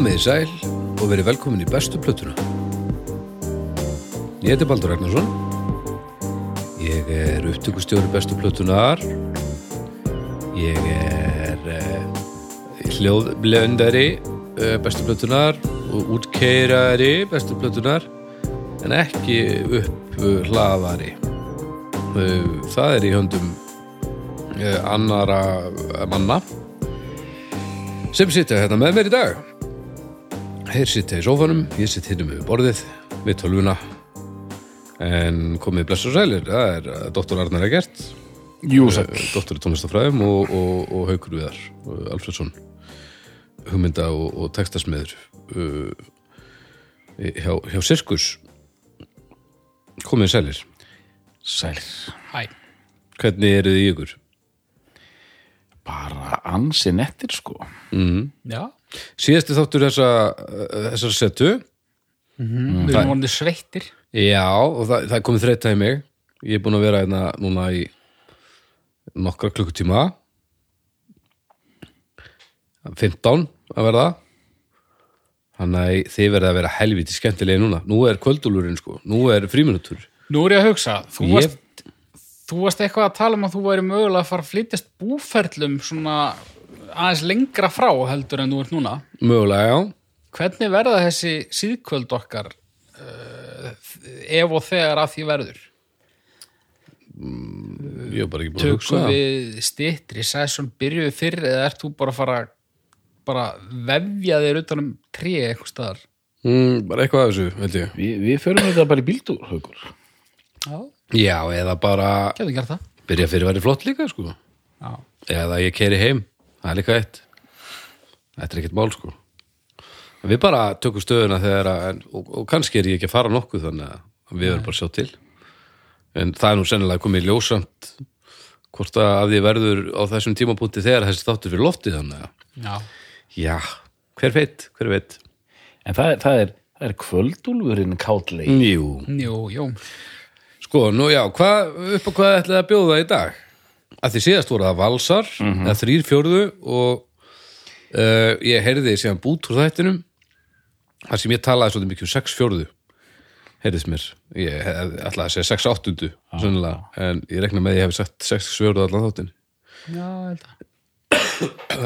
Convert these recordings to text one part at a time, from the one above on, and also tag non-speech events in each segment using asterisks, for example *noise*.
Komið í sæl og verið velkomin í bestu plötuna. Ég heiti Baldur Ragnarsson. Ég er upptökustjóri bestu plötunar. Ég er uh, hljóðblöndari uh, bestu plötunar og útkeirari bestu plötunar en ekki upp uh, hlaðari. Uh, það er í höndum uh, annara manna sem sitja hérna með mér í dag. Þeir sitja í sófanum, ég sitt hérna með borðið, við tölvuna en komið bless og sælir, það er uh, Dr. Arnar Egert Jú, sæll. Dr. í tónlistafræðum og, og, og Haukur Viðar uh, Alfredsson hugmynda og, og textasmiður uh, hjá, hjá Sirkus komið sælir Sælir. Hæ. hvernig eru þið í ykkur? Bara ansi nettir, sko. Já. Síðasti þáttur þessa, þessar setu. Við erum vonandi sveittir. Já, og það, það komið þreyta í mig. Ég er búin að vera hérna núna í nokkra klukkutíma. 15 að verða. Þannig að þið verða að vera helviti skemmtilegi núna. Nú er kvöldúlurinn sko, nú er fríminutur Nú er ég að hugsa, þú, Ég- varst, þú varst eitthvað að tala um að þú væri mögulega að fara að flytjast búferlum svona aðeins lengra frá heldur en þú ert núna. Mögulega, já Hvernig verða þessi síðkvöld okkar uh, ef og þegar að því verður? Ég er bara ekki búin að hugsa Tökum við stittri sessun, byrjuðu fyrr eða ert þú bara að fara bara vefja þér utan um tré eitthvað staðar? mm, Bara eitthvað af þessu, held ég Vi, við förum þetta bara í bíldur, haugur. Já, Já, eða bara getur gert það. byrja fyrir að vera flott líka sko Já. eða ég keri heim það er líka eitt þetta er ekkert mál sko við bara tökum stöðuna þegar að, en, og, og kannski er ég ekki að fara nokkuð þannig að við verðum bara að sjá til en það er nú sennilega komið ljósamt hvort að að því verður á þessum tímapunkti þegar þessi þáttur fyrir loftið þannig að Já. já, hver veit, hver veit En það, það er, er kvöldúlfurinn kátlegi. Jú, Jú, jú. sko, nú já, hvað, upp á hvað ætlaði að bjóða í dag? Að því síðast voru það valsar, eða þrýr fjórðu og uh, ég heyrði síðan bút úr þættinum þar sem ég talaði svolítið mikið um sex fjórðu heyrðist mér, ég ætlaði að segja sex áttundu, sennilega, en ég rekna með að ég hef sagt sex fjórðu allan þáttin Já, að.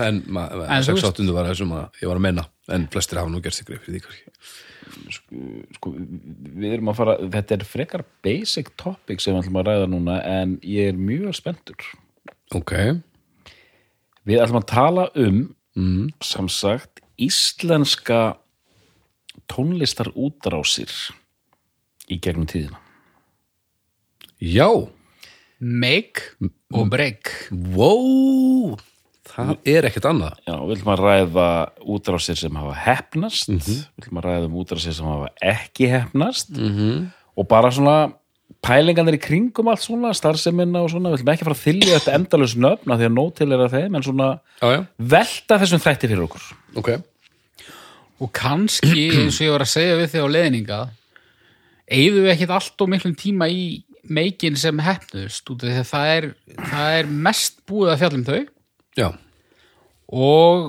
en, En sex áttundu var það sem að ég var að menna en flestir hafa nú gert sig greið fyrir því kannski. Sko, við erum að fara, þetta er frekar basic topic sem við ætlum að ræða núna, en ég er mjög spenntur. Ok, Við ætlum að tala um, mm. sem sagt, íslenska tónlistar útrásir í gegnum tíðina. já Make og break. wow, það er ekkert annað Já, við ætlum að ræða útrásir sem hafa hefnast, við ætlum að ræða um útrásir sem hafa ekki hefnast -hmm. og bara svona pælingarnir í kringum allt svona, starfseminna og svona, við ætlum ekki að fara að þylja þetta endalus nöfna því að nótil er að þeim, en svona Já, já, velta þessum þætti fyrir okkur. ok. Og kannski, *clears throat* eins og ég var að segja við þig á leðninga, eigðu við ekkit allt og miklum tíma í meikin sem hefnust, út af því að það er, það er mest búið að fjalla um þau. Já, og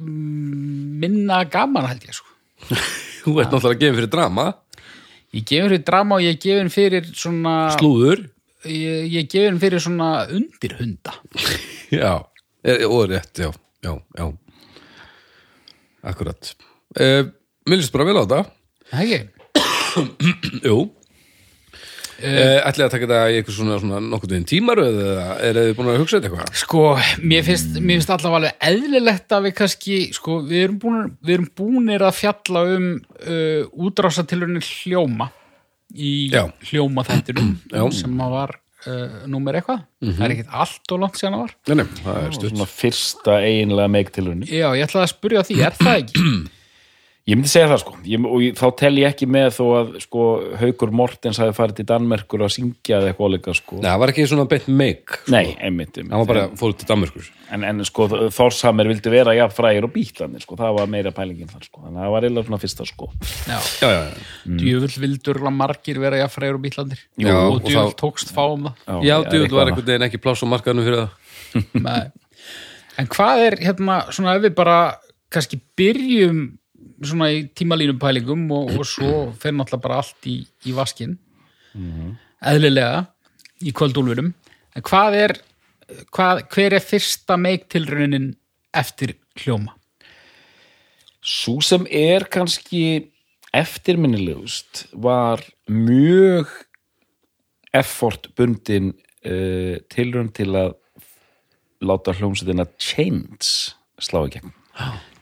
mm, minna gaman held ég sko. þú ert náttúrulega að gefa fyrir drama Ég gefur fyrir drama og ég gefur fyrir svona, Slúður. Ég, ég gefur fyrir svona undirhunda. *laughs* Já, e, og rétt, já, já, já. Akkurat. Uh, Mér líst bara vel á þetta. Það ekki? Jú uh, Ætli að taka þetta í eitthvað svona, svona nokkuð veginn tímaröð eða er þið búin að hugsa þetta eitthvað? Sko, mér finnst, mér finnst allavega alveg eðlilegt að við kannski, sko, við erum, búin, við erum búinir að fjalla um uh, útrásatilurinn hljóma í Já. hljóma þættinum *clears throat* Já. sem að var uh, númer eitthvað. Það er ekkit allt og langt síðan að var. Nei, nei, það er stutt fyrsta eiginlega meiktilunni. Já, ég ætlaði að spyrja því, er það ekki? *clears throat* Ég myndi segja það sko, ég, og ég, þá tel ég ekki með þó að sko Haukur Mortens hafi farið til Danmerkur að syngja eða eitthvað líka sko. Nei, það var ekki svona beint make sko. Nei, einmitt, einmitt. Hann var bara fór til Danmörkur en, en sko Þórshammer vildi vera jafn frægir og bítlanir sko, það var meira pælingin þar sko, þannig að það var eiginlega svona fyrsta sko. Já. Já, já, já, Djöfull vildur margir vera jafnfrægur og bítlandir. Já, og djöfull þá- tókst fá um það. já er eitthvað var einhvern veginn ekki svona í tímalínupælingum og, og svo fer náttúrulega bara allt í, í vaskin eðlilega í kvöldúlfurum en hvað er hvað, hver er fyrsta meiktilraunin eftir hljóma? Sú sem er kannski eftirminnilegust var mjög effort bundin uh, tilraun til að láta hljómsveitina Chains slá í gegn.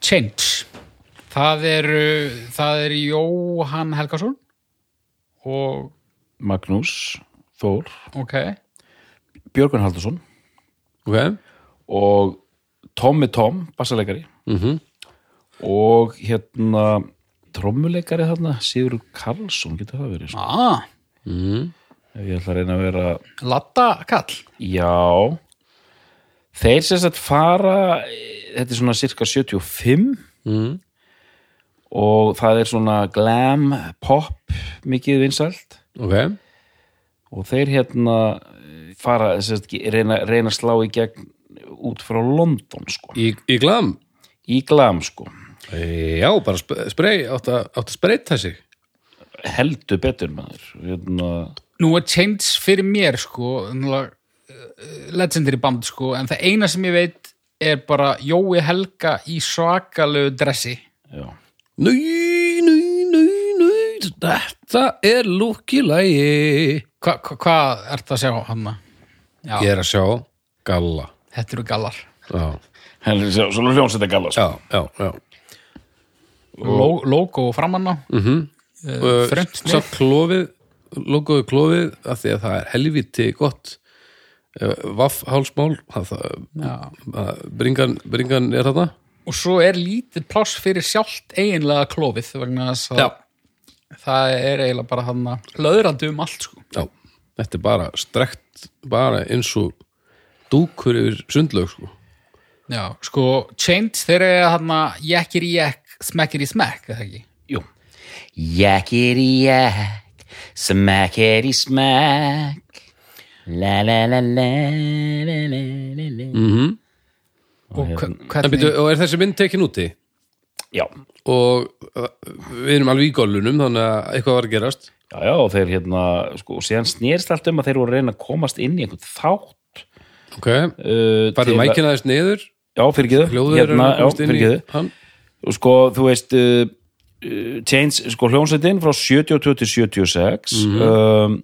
Change það er, það er Jóhann Helgason og Magnús Þór, ok, Björgun Haldursson ok. Og Tommy Tom, bassaleikari. Mm og hérna trommuleikari þarna, Sigur Karlsson getur það verið, sko. ah, mm. ef ég ætla að reyna að vera Latta Kall. Já. Þeir sem sagt fara þetta er svona cirka 75 Mm. Og það er svona glam pop mikið vinsælt. Ok. Og þeir hérna fara sem sagt, reyna, reyna að slá í gegn út frá London sko. Í, í glam? Í glam sko. Já, bara sp sprey átt að, að spreita sig. Heldur betur maður. Hérna, Nú er Change fyrir mér sko náttúrulega, eh, legendary band sko en það eina sem ég veit er bara Jói Helga í svakalegu dressi. Já, Nei, nei, nei, nei. Þetta er lúkilægi Hva, hva, Hvað ert að sjá hann? Já, Ég er að sjá galla. Þetta eru gallar. Já, Henni, svona hljómsætta gala sko. já, já, já. Ló, Logo framann á mm -hmm. Uh, Þröngt Sá snið. klófið logoðu klófið af því að það er helviti gott uh, vaff hálsmál bringan, bringan er þarna Og svo er lítið pláss fyrir sjálft eiginlega klófið vegna þess að það er eiginlega bara hann löðrandi um allt sko. Já, þetta er bara strekt bara eins og dúkur yfir sundlaug sko. Já, sko, Change þeir eru hann jekkir í jekk, smekkir í smekk eða ekki? Jú. Jackity jack Smackity smack La la la la la la la la mm Og En hvernig byrju, og er þessi mynd tekin úti? Já, og uh, við erum alveg í gólunum þannig að eitthvað var að gerast. Já, já, og þeir hérna sko, og síðan snýrst allt um að þeir voru að reyna að komast inn í einhvern þátt. Ok, uh, að- mækina þess niður? Já, fyrirgeðu, hljóður hérna, já, fyrirgeðu hann. Og sko, þú veist uh, uh, Chains, sko, hljónsveitin frá 72 til 76 um,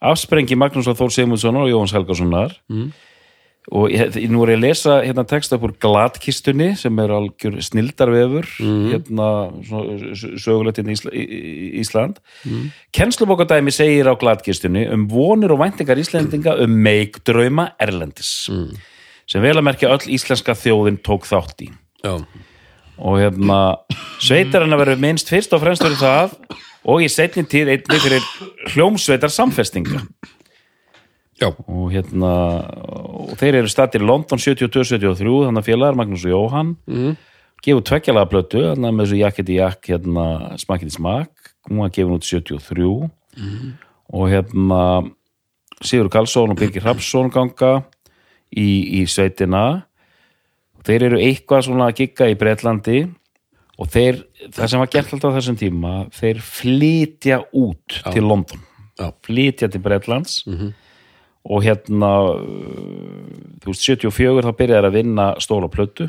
afsprengi Magnús Þór Sigmundssonar og Jóhans Helgasonar og ég, nú er ég að lesa hérna texta upp úr Gladkistunni sem er algjör snildarvefur hérna svona, sögulegt hérna í Ísla, í, í- Ísland. Mm. Kennslubókadæmi segir á Gladkistunni um vonir og væntingar Íslendinga um meikdrauma Erlendis sem vel að merkja öll íslenska þjóðin tók þátt í. Já, og hérna sveitarinn að vera minnst fyrst og fremst fyrir það og í seinni tíð einnig fyrir hljómsveitar samfestinga já, og hérna og þeir eru stattir í London 72-73 þannig að félagar Magnús og Jóhann mm. gefur tveggjalaga plötu með þessu jakketi jakk hérna smakketi smakk hún var gefin út 73 og hérna Sigur Karlsson og Birgir Hrafsson ganga í, í sveitina. Þeir eru eitthvað svona að gigga í Bretlandi. Og þeir, það sem var gert alltaf á þessum tíma þeir flytja út til London. Já. flytja til Bretlands og hérna þú veist 74 þá byrjaði að vinna stóla plötu.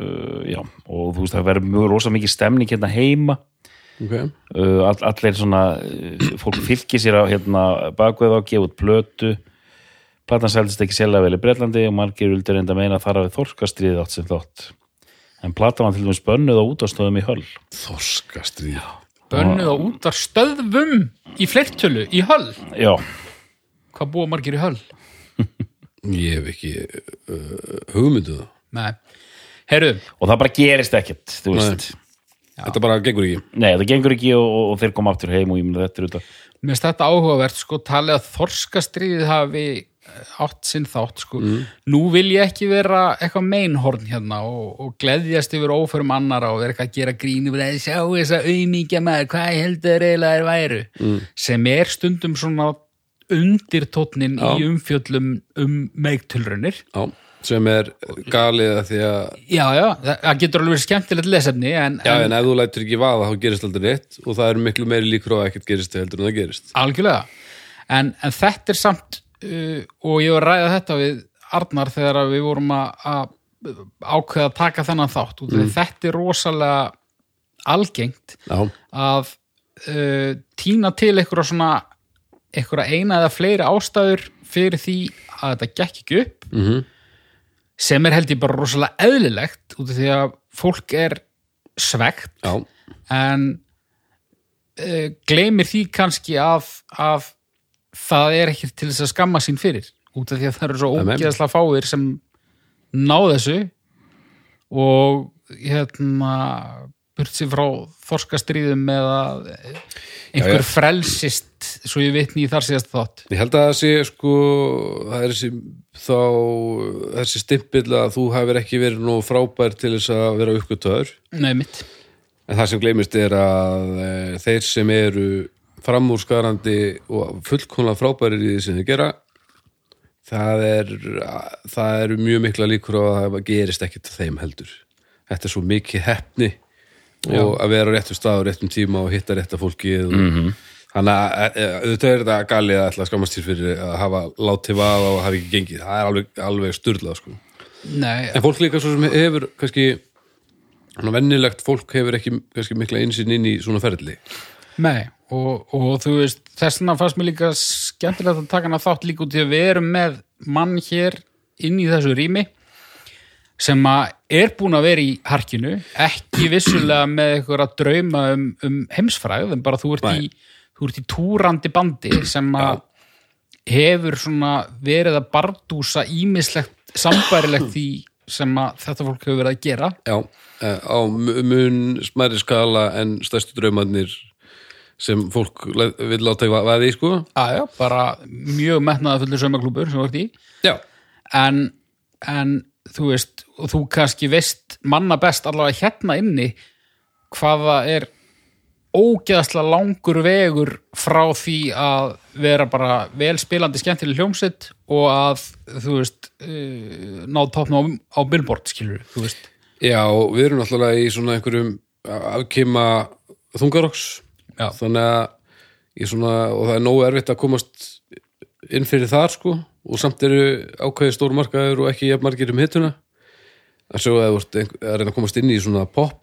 Uh, já, og þú veist það verður mjög rosa mikið stemning hérna heima. Ok. Uh, all, allir svona uh, fólk fylgir sér á hérna bakveð á að gefa út plötu. Platan seldist ekki sérlega vel í Bretlandi og margir vildur reynda meina að þar hafið þorskastriðið átt sem þátt. En platan var til dæmis bönnuð á útastöðum í höll. Þorskastríð. Bönnuð á út af stöðvum í fleirtölu, í höll? Já, hvað búa margir í höll? *laughs* ég hef ekki uh, hugmyndu það. Nei, herru, og það bara gerist ekkert þú veist, þetta bara gengur ekki. Nei, það gengur ekki og, og, og þeir koma aftur heim og ég myndi þetta er út af mér finnst þetta áhugavert sko, talið að þorskastriðið hafi eh, átt sinn þátt sko. nú vil ég ekki vera eitthvað meinhorn hérna og, og gleðjast yfir óförum annara og vera eitthvað að gera gríni og sjá þess að auðmíkja maður hvað heldur eiginlega er væru? Mm. sem er stundum svona undirtótnin Já. í umfjöllum um meigtulrunir já, sem er galið að því að já, já, það getur alveg skemmtilegt lesefni en, já, en en ef þú lætur ekki vaða þá gerist aldrei rétt og það eru miklu meiri líkur á að ekkert gerist heldur en það gerist algjörlega en, en þetta er samt uh, og ég var ræða þetta við Arnar þegar við vorum að, að ákveða að taka þennan þátt mm. þetta er rosalega algengt Já, að uh, týna til einhverja svona einhverja eina eða fleiri ástæður fyrir því að þetta gekk ekki upp Mhm. sem er held ég bara rosalega eðlilegt út af því að fólk er svegt já, en uh, gleymir því kannski að, að það er ekki til þess að skamma sín fyrir út af því að það eru svo Amen. ógeðslega fáir sem ná þessu og hérna burt sér frá þorskastríðum eða einhver Já, já. frelsist svo ég vitni í þar síðast þátt. Ég held að það sé sko það er þessi þá þessi stimpill að þú hafir ekki verið nú frábær til þess að vera uppgötaður Nei, mitt. En það sem gleymist er að e, þeir sem eru framúrskarandi og fullkomlega frábærir í því sem þeir gera það er það eru mjög mikla líkur að það gerist ekkit þeim heldur. Þetta er svo mikið hefni og að vera á réttum stað á réttum tíma og hitta rétta fólkið og, þannig að e, e, auðvitað er þetta galið að ætla að skammast til fyrir að hafa látið vaða og hafa ekki gengið. Það er alveg, alveg sturlað sko. En fólk líka svo sem hefur kannski vennilegt fólk hefur ekki kannski mikla einsinn inn í svona ferli. Nei, og, og þú veist þess vegna fannst mér líka skemmtilegt að taka hana þátt líka út í að við erum með mann hér inn í þessu rými sem er búin að vera í harkinu, ekki vissulega með eitthvað að drauma um, um heimsfræð, en bara þú ert, í, þú ert í túrandi bandi sem að hefur svona verið að bardúsa ímislegt sambærilegt því sem þetta fólk hefur verið að gera. Já, eh, á mu- mun smæri skala en stærstu draumarnir sem fólk vill láta ekki vaði í sko. Aðja, bara mjög metnaða fullur saumaklúbur sem þú ert í. Já, en, en þú veist, og þú kannski veist manna best allavega hérna inni hvaða er ógeðaslega langur vegur frá því að vera bara vel spilandi skemmtileg hljómsitt og að þú veist uh, náð toppna á, á billboard skilur þú veist. Já, við erum náttúrulega í svona einhverjum afkima þungaroks. Þannig að ég svona, og það er nógu erfitt að komast inn fyrir þar sko og samt eru ákveði stóru markaður og ekki jafn margir um hituna. En svo að þú að reyna að komast inn í svona pop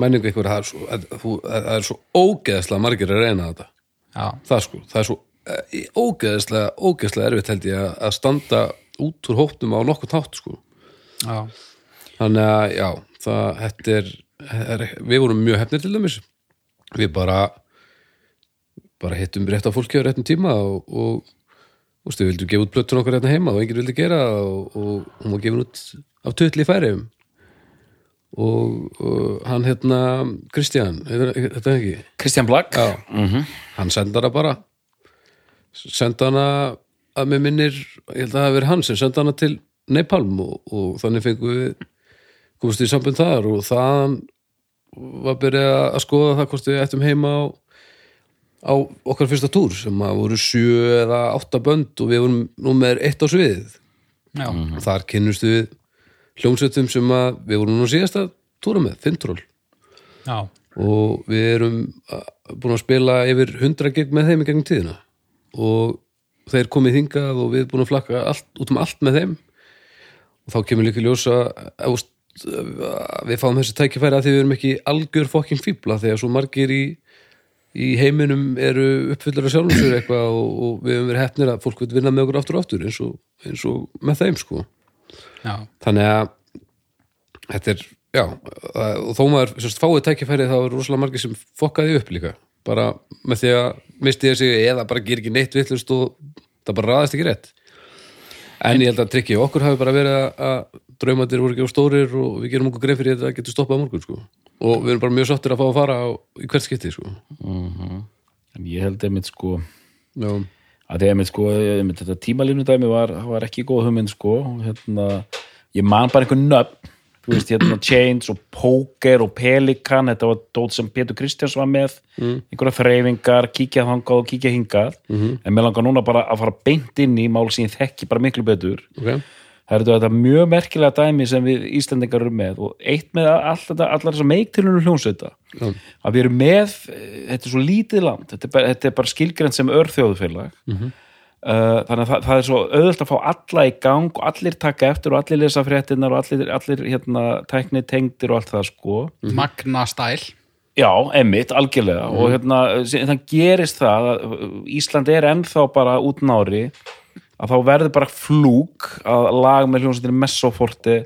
menningu einhver, það er svo, að, þú, að, það er svo ógeðslega margir að reyna þetta. Já, það sko, það er svo eh, ógeðslega, ógeðslega erfitt held ég að- að standa út úr hóttum á nokkuð tátt sko. Já, þannig að já, það þetta er, er við vorum mjög hefnir til dæmis. Við bara bara hittum rétt á fólki á réttum tíma og, og og stu, við vildum gefa út plötun okkur hérna heima og enginn vildi gera og, og hún var gefin út af tutli færiðum og, og hann hérna Kristján, þetta er ekki? Kristján Blak. Já, hann senda hana bara. Senda hana að með minnir, ég held að það hafi verið hann sem senda hana til Nepalm og, og þannig fengum við komast í sambund þar og þaðan var byrjað að skoða það hvort við ættum heima á, á okkar fyrsta túr sem að voru sjö eða átta bönd og við vorum númer eitt á sviðið. Já, og þar kynnustu við hljómsveitum sem að við vorum nú síðast að túra með, Fintroll já, og við erum búin að spila yfir 100 gig með þeim í gegnum tíðina. Og þeir komið hingað og við erum búin að flakka allt, út um allt með þeim. Og þá kemur líka ljósa við fáum þessi tækifæri að því við erum ekki algjör fokking fíbla þegar svo margir í, í heiminum eru sjálfum sér eitthvað og, og við höfum verið hefnir að fólk vil vinna með okkur aftur og aftur eins og, eins og með þeim sko. Já, þannig að þetta er, já og þó maður sérst, fáið tækifæri þá er rosalega margir sem fokkaði upp líka. Bara með því að misti þessi eða bara ger ekki neitt vittlust og það bara raðast ekki rétt. En ég held að trikki okkur hafi bara verið að draumatir voru ekki á stórir og við gerum okkur grein fyrir þetta að getur stoppað morgun sko. og við erum bara mjög sáttir að fá að fara á, í hvert skipti sko. en ég held einmitt sko já, að einmitt sko einmitt, þetta tímalínudæmi var, var ekki góð hugmynd sko. Hérna, ég man bara einhvern nöfn. Þú veist hérna Chains og Poker og Pelikan, þetta var dót sem Pétur Kristjáns var með, einhverja þreifingar kíkja þangað og kíkja hingað. En mér langar núna bara að fara beint inn í mál sem ég þekki bara miklu betur. Ok, það eru þetta mjög merkilega dæmi sem við Íslendingar eru með og eitt með allar þessar meiktilunum hljónsveita Já. að við erum með, þetta er svo lítið land þetta er bara, þetta er bara skilgrænt sem örþjóðufélag mm þannig að það, það er svo auðvöld að fá alla í gang og allir taka eftir og allir lesa fréttinnar og allir, allir hérna, tækni tengdir og allt það sko. Magna stæl. Já, emmitt, algjörlega. Og hérna, sem- það gerist það að Ísland er ennþá bara út nári að þá verður bara flúk að lag með hljómsveitir Messoforti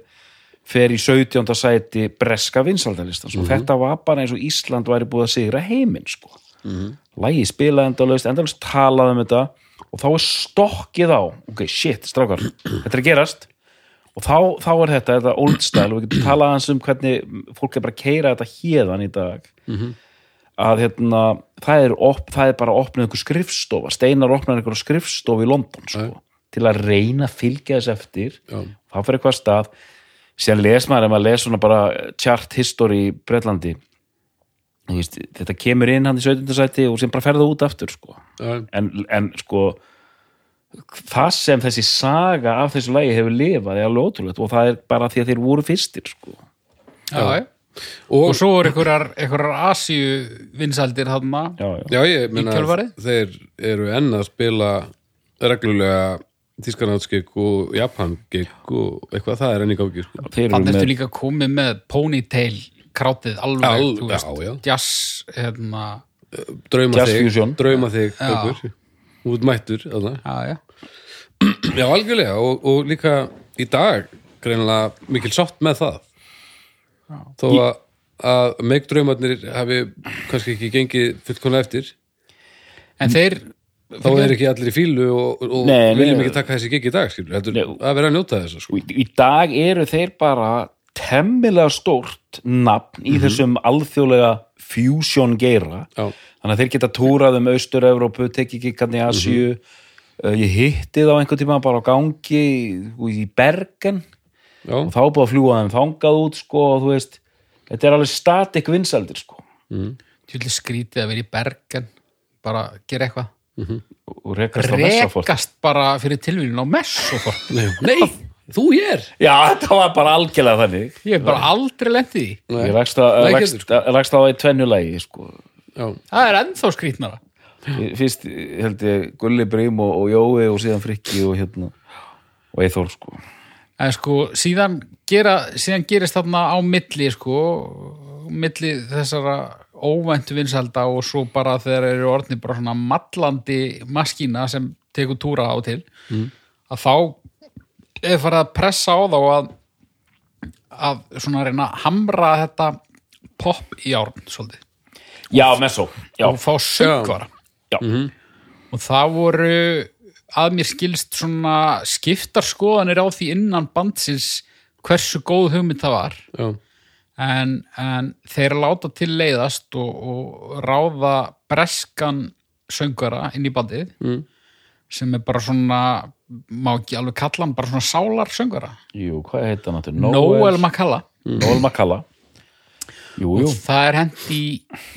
fer í 17. sæti breska vinsaldalistans og þetta var bara eins og Ísland væri búið að sigra heiminn sko. Mm Lagi spilaði endalaust, endalaust talaði um þetta og þá er stokkið á. Ok, shit, strákar, þetta er að gerast. Og þá, þá er þetta, þetta old style og við getum talað um hvernig fólk er bara að keira þetta hérðan í dag að hérna, það er, op, það er bara að opna einhver skrifstofa, Steinar opnaði einhver skrifstofa í London sko, til að reyna að fylgja þess eftir Já. þá fyrir eitthvað stað síðan les maður, ef maður les svona bara chart history í veist, þetta kemur inn hann í 17. sæti og sem bara ferða út aftur sko. En, en sko það sem þessi saga af þessu lagi hefur lifað er alveg ótrúlegt og það er bara því að þeir voru fyrstir sko. Já, já. Og, Og svo er einhverjar, einhverjar Asíu vinsaldir þarna já, já. já, ég meina kjölfarið? þeir eru enn að spila reglulega Þískanátskik og Japankik og eitthvað, það er enn í gangi sko. Þeir Þannig eru ertu líka komið með ponytail krátið alveg, Al- þú veist, já, já. jazz, hérna, drauma Jazz þig, fusion. drauma þig Já. okkur, út mættur þarna. já, já. já, algjörlega og, og líka í dag greinilega mikil sátt með það þó að, að meik draumarnir hafi kannski ekki gengið fullkomlega eftir. En þeir, þá er ekki allir í fílu og, og Nei, nei, viljum nei. ekki taka þessi gig í dag skilur, heldur, Nei. að vera að njóta þess sko. í, í dag eru þeir bara temmilega stórt nafn í þessum alþjóðlega fusion geira. Já, þannig að þeir geta túrað um Austur-Evrópu tekið kikkarni í Asíu. Uh, ég hitti þá einhvern tíma bara á gangi í Bergen já, og þá búið að fljúa þeim þangað út sko og þú veist, þetta er alveg statik vinsaldir sko. Tjóðlega skrítið að vera í bergen, bara gera eitthvað. og rekast á messafort. Rekast bara fyrir tilvíðin á Messofort. nei, nei, þú hér? Já, þetta var bara algjörlega þannig. Ég hef bara aldrei lendið í. því. ég rakst á, Nei, rakst, getur, rakst á það í tvennulegi sko. Já, Það er ennþá skrítnara. fyrst held ég Gulli Brím og, og Jói og síðan Frikki og hérna og Eithor sko En sko, síðan, gera, síðan gerist þarna á milli, sko, milli þessara óvæntu vinsalda og svo bara þegar eru orðni bara svona mallandi maskína sem tekur túra á til, að þá er farið að pressa á þá að, að svona reyna að hamra þetta pop í árn, svolítið, já, já, og fá söngvara. já. Og það voru að mér skilst svona skiptar skoðanir á því innan bandsins hversu góð hugmynd það var. Já, en, en þeir láta til leiðast og, og ráða breskan söngara inn í bandið Mm. sem er bara svona má ekki alveg kalla hann bara svona sálar söngara jú, hvað heit hann áttur? Noel McCalla Noel Makalla. Jú, jú, það er hent í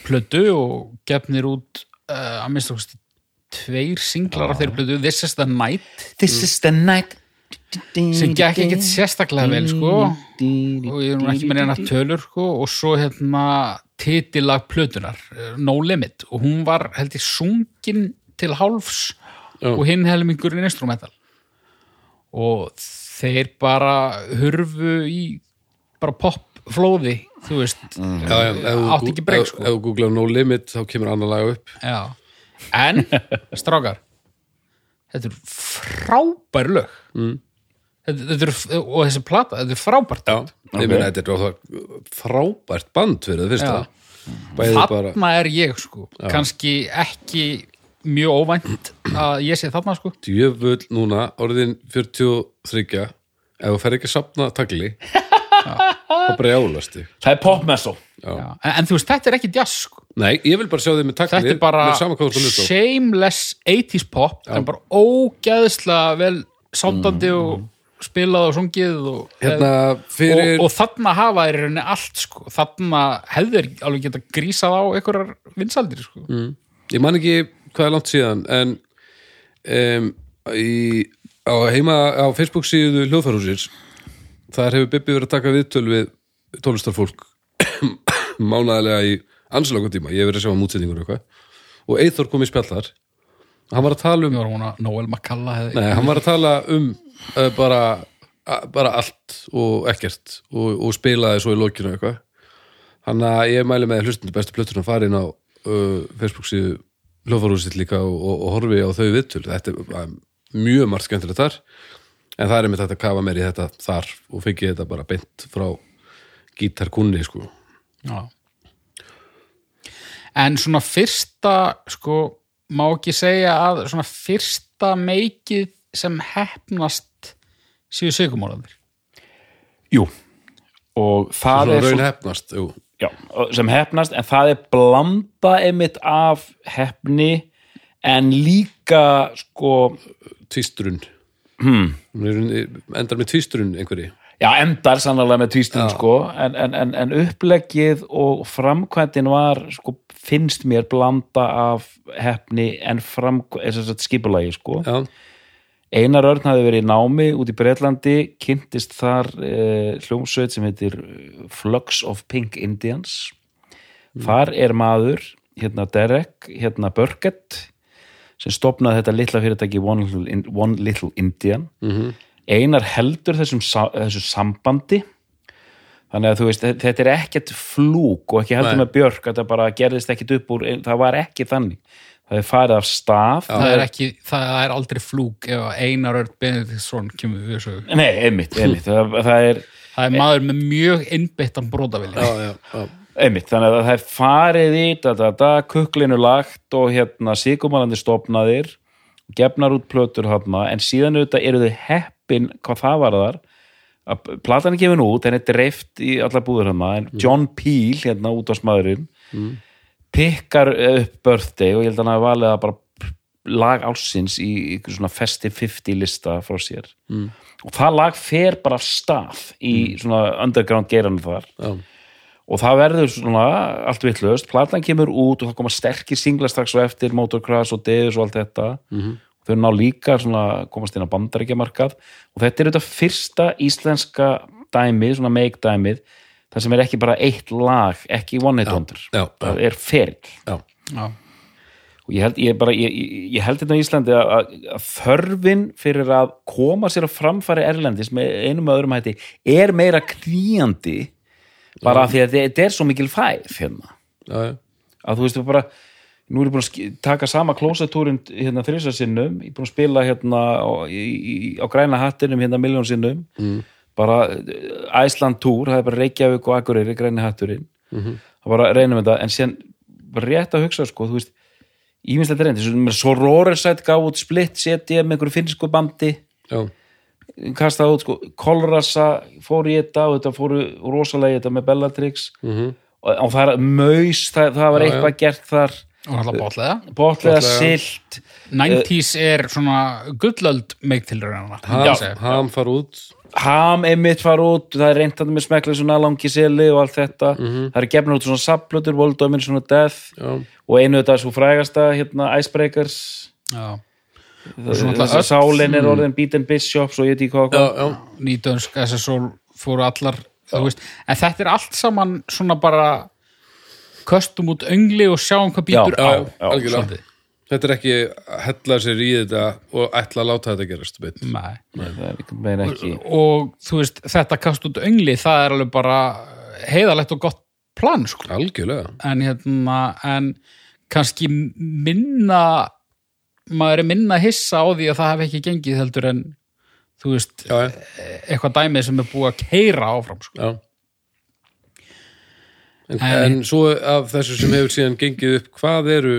plötu og gefnir út uh, að minnst okkur tveir singlar af þeirri plötu This is the Night. This is the night. Sem gekk ekkert sérstaklega vel sko. Og ég er ekki með neina tölur sko, og svo hérna titilag plötunar, eh, No Limit. Og hún var held ég sungin til hálfs Já. og hinn helmingurinn instrumental. Og þeir bara hurfu í bara popflóði þú veist, átti gú- ekki ef- sko. ef þú googlar no limit þá kemur annar lag upp. Já. En, strákar þetta er frábær lög. Mm. þetta, þetta er, og þessi plata, þetta er frábært já, ég meina þetta er frábært band fyrir það fyrsta. Bæði bara þarna er ég sko. Kannski ekki mjög óvænt að ég sé þarna sko. Djöfull núna, orðin 43 ef þú fer ekki að sapna tagli *laughs* þá bara jálast þig. Það er Pop Messo Já. En, en þú veist, þetta er ekki jazz sko nei, ég vil bara sjá þig með tagli þetta er bara shameless 80s pop en bara ógæðslega vel sándandi og spilað og sungið og, Mm. hérna, fyrir og, og þarna hafa þeir rauninni allt sko. þarna hefur alveg geta grísað á einhverjar vinsaldir sko. Mm. ég man ekki hvað er langt síðan en um, í á heima á Facebook síðu hljóðfærhúsins þar hefur Bibbi verið að taka viðtöl við tónlistarfólk *coughs* mánaðarlega í ansiloka tíma, ég hef verið að sjá um útsetningur eitthvað. Og Eithor kom í spjall þar. Hann var að tala um að hefði Nei, hann var að tala um uh, bara, a, bara allt og ekkert og, og spilaði svo í lokinu eitthvað. Hann að ég mæli með hlustundu bestu plötuna farin á uh, Facebook síðu hljófarúsitt líka og, og, og horfi á þau viðtöl. Þetta er uh, mjög margt skemmtilegt þar. En það er hægt að kafa mér í þetta þar og fengi þetta bara beint frá gítarkunni sko Já. En svona fyrsta, sko, má ekki segja að svona fyrsta meikið sem hefnast séu sigumólaðir. Jú, og það Svo er raun svo, hefnast, jú já, sem hefnast en það er blanda einmitt af hefni en líka sko tvisturinn hmm. endar með tvisturinn einhverji Já, endar sannlega með tvístum sko, en, en, en, en uppleggið og framkvæmdin var, sko, finnst mér blanda af hefni en skipulagi, sko. Einar Örn hafði verið í námi út í Breitlandi, kynntist þar eh, hljómsveit sem heitir eh, Flux of Pink Indians. Þar er maður, hérna Derek, hérna Burkett, sem stopnaði þetta litla fyrirtæki One Little, In- One Little Indian. -hmm. Einar heldur þessum, þessu sambandi þannig að þú veist, þetta er ekkert flúk og ekki heldur Nei. með Björk að það bara gerðist ekkert upp úr, það var ekki þannig það er farið af stað Það er ekki, það er aldrei flúk ef Einar Örn Benediktsson kemur við þessu. Nei, einmitt, einmitt það, það er Það er maður með mjög innbyttan brótavilja. já, já, já. einmitt, þannig að það er farið í da, da, da, kuklinu lagt og hérna síkumalandi stopnaðir gefnar út plötur hafna en síðan auðvitað eru þau heppin hvað það var þar að platan er gefin út, henni er dreift í allar búður hana, en John Peel hérna út á smaðurinn pikkar upp birthday og ég held að hann hafi valið að bara lag ársins í ykkur svona Festive 50 lista frá sér. Mm. og það lag fer bara stað í svona underground geiranum þar. Já. og það verður svona allt vitlaust, platan kemur út og það koma sterkir singla strax og eftir Motocross og Deus og allt þetta. -hmm. Þau ná líka svona komast inn á bandaríkjamarkað. Og þetta er þetta fyrsta íslenska dæmið, svona make dæmið það sem er ekki bara eitt lag ekki one hit wonder, já, það er ferill. Já. Já. og ég held, ég bara, ég, ég- ég held þetta á Íslandi að, að- að þörfin fyrir að koma sér að framfæri erlendis með einum og öðrum hætti er meira kríandi bara af því að þetta er svo mikil fæð hérna. Að þú veist bara nú er ég búin að taka sama klósatúrin hérna þrisa sinnum, ég er búin að spila hérna á, í, á græna hattinum hérna miljón sinnum mm. bara Æsland túr, það er bara Reykjavík og Akureyri, græni hatturinn -hmm. það bara reynum þetta, en síðan bara rétt að hugsa sko, þú veist íminnslegt reyndi, svo, svo Rorersætt gaf út splitt, setja með einhverju finnsku bandi já. kastaði út sko, Kolrasa fór í þetta og þetta fóru rosalega í þetta með Bellatrix -hmm. og, og það er maus, það, það var Já, já. eitthvað gert þar Og alltaf bótlega. bótlega Botlega. silt 90s er svona gullöld meiktilröðana. Ham, ham far út. Ham einmitt far út, það er reynt að með smekla svona langi seli og allt þetta. Það er gefnur út svona sapplötur, Voldómin svona Death. Já, og einu þetta svo frægasta hérna Icebreakers. Já. þess náttúrulega að öll- sálin er orðin Beaten Bishops og ég veit ekki hvað. Nýdönsk SSL fóru allar þú veist, en þetta er allt saman svona bara köstum út öngli og sjáum hvað býtur Já, á já, algjörlega þetta er ekki að hella sér í þetta og ætla að láta þetta gerast beint. Nei. Nei, er og þú veist, þetta kast út öngli það er alveg bara heiðalegt og gott plan sko. algjörlega en hérna en kannski minna maður er minna hissa á því að það hef ekki gengið heldur en þú veist, já, já, eitthvað dæmið sem er búið að keira áfram sko. já. En, En- en svo af þessu sem hefur síðan gengið upp hvað eru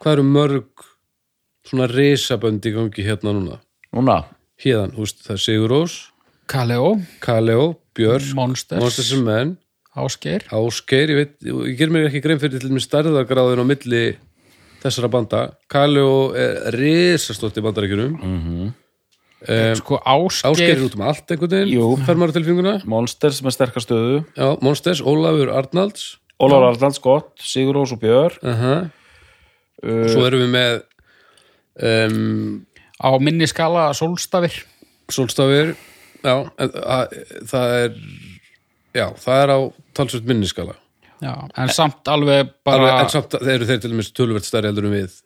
hvað eru mörg svona risabönd í gangi hérna núna? Núna, hérðan, húst, það er Sigurós Kaleo, Kaleo, Björk, Monsters, Monsters and Men Ásgeir. Ásgeir, ég veit, ég ger mér ekki grein fyrir til mér stærðagráðin á milli þessara banda. Kaleo er risastótt í bandaríkjunum. Mm sko Ásgeir Ásgeir, er út um allt einhvern veginn Jú. fer maður á tilfinguna Monsters með sterkastöðu Já, Monsters, Ólafur Arnalds. Ólafur Arnalds gott, Sigur Rós og Björ uh uh, Svo erum við með um, á minni skala sólstafir. Sólstafir, já, en, að, það er, já, það er á talsvöld minniskala. já, en samt alveg bara Alveg, en samt eru þeir til dæmis töluvert stærri heldur en við.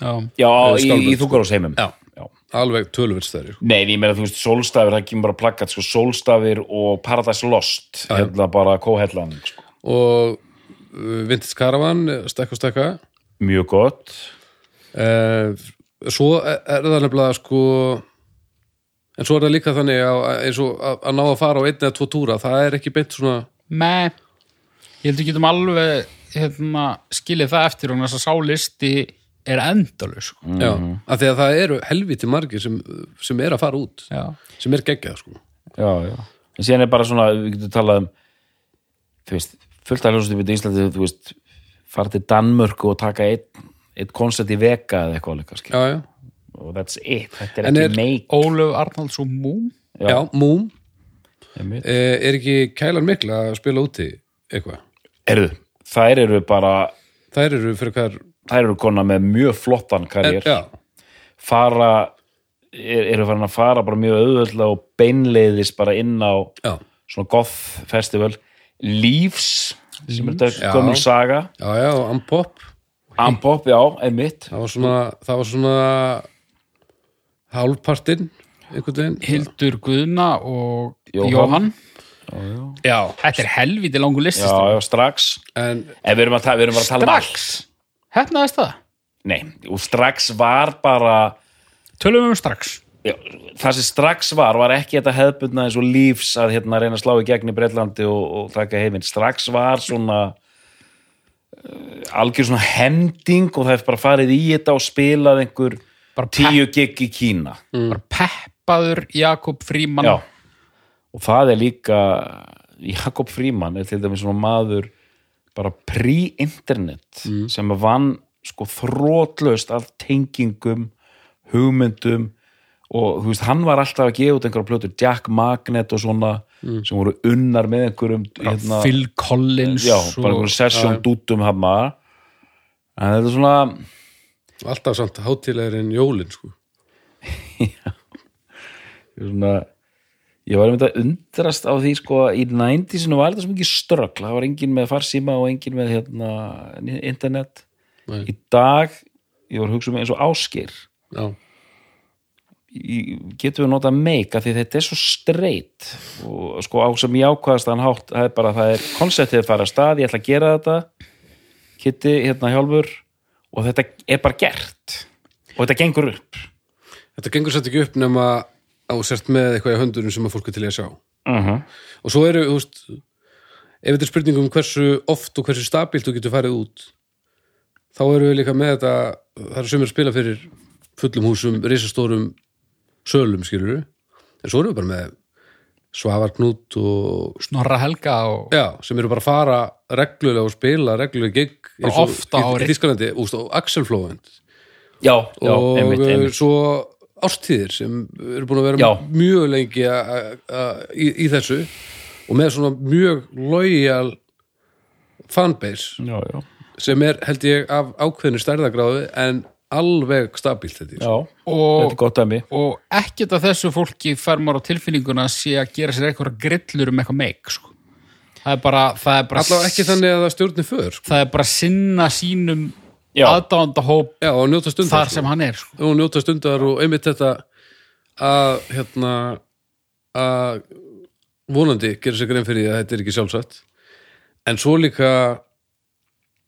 Já, Já, í, í þúkarásheimum Já, alveg töluvert stærri. sko. Nei, ég meina, þú veist, sólstafir, það kemur bara plakkat, sko, sólstafir og Paradise Lost, hérna bara kóhellan, sko. Og uh, Vintage Caravan, stekka og stekka. Mjög gott. Uh, svo er er það nefnilega sko en svo er það líka þannig að, eins og að, að ná að fara á einn eða tvo túra, það er ekki beint svona með ég held við getum alveg hérna, skilið það eftir og þess að sálisti er endalus sko. já, af því að það eru helviti margir sem, sem er að fara út já, sem er geggjað sko Já, já. En síðan er bara svona, við getum talað um, þú veist, fullt af hljóðstum í Íslandi, þú veist, fara til Danmörku og taka einn eitt koncept í veka eða eitthvað líka, skil. já, já, Og that's it, þetta er En ekki er- meik. Ólöf Arnalds og Múm já, Múm Einmitt. eh, er ekki kælan mikla að spila úti eitthvað, Erðu, þær eru bara, þær eru fyrir hvað þær eru kona með mjög flottan karriér. já, Fara, er, eru farin að fara bara mjög auðvöldlega og beinleiðis bara inn á já, svona goth festival. Leaves, sem er þetta Já. gömul saga. já, já, og Ampop Ampop, já, einmitt. það var svona, það var svona hálfpartinn Hildur Guðna og Jóhann. Jóhann, já, þetta er helviti langur listi Já, já, strax. en En við erum, að, við erum að tala um allt. Hefnaðist það, Nei, og strax var bara tölum við um strax. Já, það sem strax var, var ekki þetta hefðbundna eins og lífs að hérna reyna að slá í gegn í Breitlandi og, og taka heiminn. Strax var svona uh, algjör svona hending og það er bara farið í þetta og spilað einhver Bara tíu gig í Kína. bara peppaður Jakob Fríman Já, og það er líka Jakob Fríman er til dæmis svona maður bara pre-internet sem vann sko þrótlaust af tengingum hugmyndum og þú veist, hann var alltaf að gefa út einhverja plötur, Jack Magnet og svona sem voru unnar með einhverjum hérna, Phil Collins já, og, bara einhverjum sesjón dútum hann en þetta er svona alltaf samt hátilegir en jólin sko. *laughs* Er svona ég var einmitt að undrast á því sko að í 90-sinu var þetta svo mikið ströggl það var engin með farsíma og engin með hérna, internet. Nei. í dag, ég var að hugsa um eins og áskir já, getum við notað meik af því þetta er svo straight? Og sko á sem ég ákvaðast hann hátt það er bara, það er konceptið að fara að stað ég ætla að gera þetta Kitty, hérna hjálfur og þetta er bara gert. Og þetta gengur upp. Þetta gengur sætt ekki upp nema á sért með eitthvað í höndunum sem að fólk er til í að sjá uh -huh. og svo eru, þú veist ef þetta er spurning um hversu oft og hversu stabilt þú getur farið út þá eru við líka með þetta það eru sömur að spila fyrir fullum húsum risastórum sölum skilur en svo eru við bara með Svavarknút og Snorra Helga og já, sem eru bara að fara reglulega og spila reglulega gig og oft á í- ári. í Þýskalandi úst, og Axel Flóvend já, já, og einmitt, einmitt. svo ástíðir sem eru búin að vera Já. mjög lengi a- a- a- í, í þessu og með svona mjög lojal fanbase já, já, sem er held ég af ákveðinu stærðagráðu en alveg stabílt þetta já. þetta og, er mig og ekkert af þessu fólki fær maður á tilfinninguna að sé að gera sér eitthvað grillur um eitthvað meik sko. það er bara það er bara, allavega ekki þannig að það stjórni för sko. það er bara sinna sínum Já. aðdándahóp já stundar þar sem hann er sko. og njóta stundar og einmitt þetta að hérna að vonandi gera sér grein fyrir því að þetta er ekki sjálfsagt. En svo líka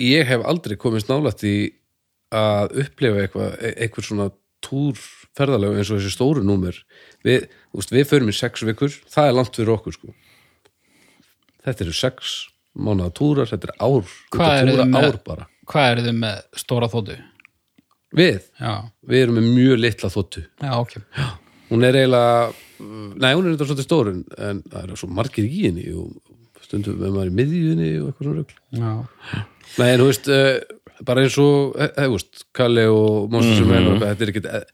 ég hef aldrei komist nálætt í að upplifa eitthvað e- eitthvað svona túrferðalega eins og þessi stóru númer. Við, veist, við förum í sex vikur. Það er langt fyrir okkur sko. Þetta eru sex mánuða túrar, þetta er ár eruð túra ár bara hvað eru þið með stóra þóttu? við, já, við erum með mjög litla þóttu já, ok hún er eiginlega nei, hún er eitthvað svolítið stór en, það er svo margir í henni og stundum með maður í miðjunni og eitthvað svona rugl já. nei, en þú veist, uh, bara eins og he, he, veist, Kalli og Monster sem þetta er ekkit e-